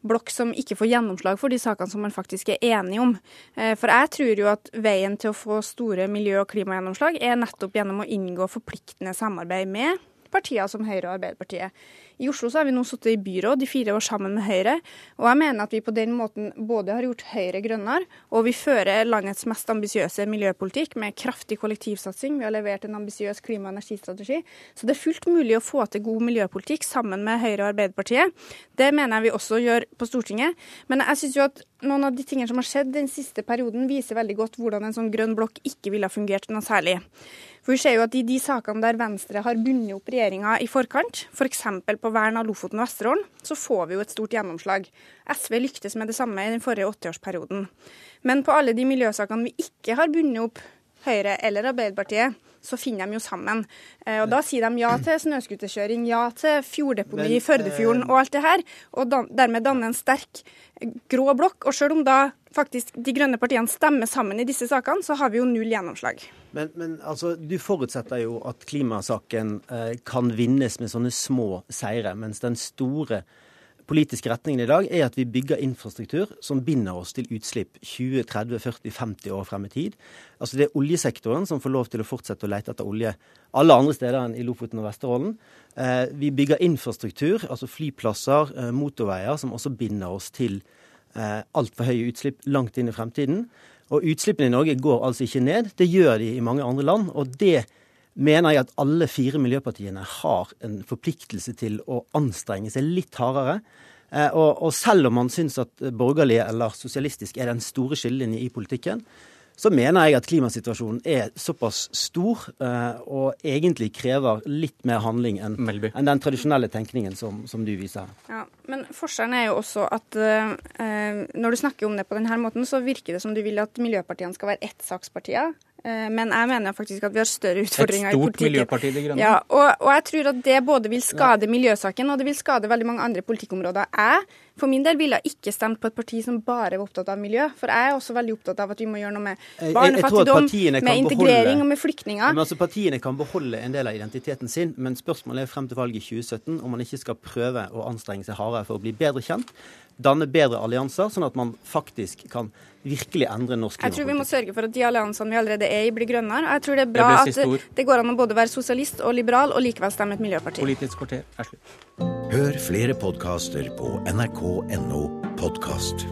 blokk som ikke får gjennomslag for de sakene som man faktisk er enige om. Eh, for jeg tror jo at veien til å få store miljø- og klimagjennomslag er nettopp gjennom å inngå forpliktende samarbeid med partier som Høyre og Arbeiderpartiet. I Oslo så har vi nå sittet i byråd i fire år sammen med Høyre, og jeg mener at vi på den måten både har gjort Høyre grønnere, og vi fører landets mest ambisiøse miljøpolitikk med kraftig kollektivsatsing. Vi har levert en ambisiøs klima- og energistrategi. Så det er fullt mulig å få til god miljøpolitikk sammen med Høyre og Arbeiderpartiet. Det mener jeg vi også gjør på Stortinget. Men jeg synes jo at noen av de tingene som har skjedd den siste perioden, viser veldig godt hvordan en sånn grønn blokk ikke ville ha fungert noe særlig. For vi ser jo at I de sakene der Venstre har bundet opp regjeringa i forkant, f.eks. For på vern av Lofoten og Vesterålen, så får vi jo et stort gjennomslag. SV lyktes med det samme i den forrige åttiårsperioden. Men på alle de miljøsakene vi ikke har bundet opp Høyre eller Arbeiderpartiet, så finner de jo sammen. Eh, og Da sier de ja til snøscooterkjøring, ja til fjorddeponi i Førdefjorden og alt det her. Og dermed danne en sterk grå blokk. Og selv om da faktisk de grønne partiene stemmer sammen i disse sakene, så har vi jo null gjennomslag. Men, men altså, du forutsetter jo at klimasaken eh, kan vinnes med sånne små seire, mens den store politiske retningen i dag er at vi bygger infrastruktur som binder oss til utslipp 20-30-40-50 år frem i tid. Altså Det er oljesektoren som får lov til å fortsette å lete etter olje alle andre steder enn i Lofoten og Vesterålen. Eh, vi bygger infrastruktur, altså flyplasser, eh, motorveier, som også binder oss til eh, altfor høye utslipp langt inn i fremtiden. Og utslippene i Norge går altså ikke ned. Det gjør de i mange andre land. og det mener jeg at alle fire miljøpartiene har en forpliktelse til å anstrenge seg litt hardere. Eh, og, og selv om man syns at borgerlig eller sosialistisk er den store skillelinjen i politikken, så mener jeg at klimasituasjonen er såpass stor eh, og egentlig krever litt mer handling enn, en den tradisjonelle tenkningen som, som, du viser her. Ja, men forskjellen er jo også at uh, når du snakker om det på denne måten, så virker det som du vil at miljøpartiene skal være ettsakspartier. Eh, men jeg mener faktisk at vi har større utfordringer i politikken. Et stort miljøparti, De Grønne. Ja, og, og, jeg tror at det både vil skade ja. miljøsaken og det vil skade veldig mange andre politikkområder. Jeg for min del ville jeg ikke stemt på et parti som bare var opptatt av miljø. For jeg er også veldig opptatt av at vi må gjøre noe med barnefattigdom, med integrering og med flyktninger. Men altså Partiene kan beholde en del av identiteten sin, men spørsmålet er frem til valget i 2017 om man ikke skal prøve å anstrenge seg hardere for å bli bedre kjent danne bedre allianser, sånn at man faktisk kan virkelig endre norsk klimapolitikk. Jeg tror vi må sørge for at de alliansene vi allerede er i, blir grønnere. Og Jeg tror det er bra det at det går an å både være sosialist og liberal, og likevel stemme et miljøparti. Politisk kvarter er slutt. Hør flere podkaster på nrk.no podkast.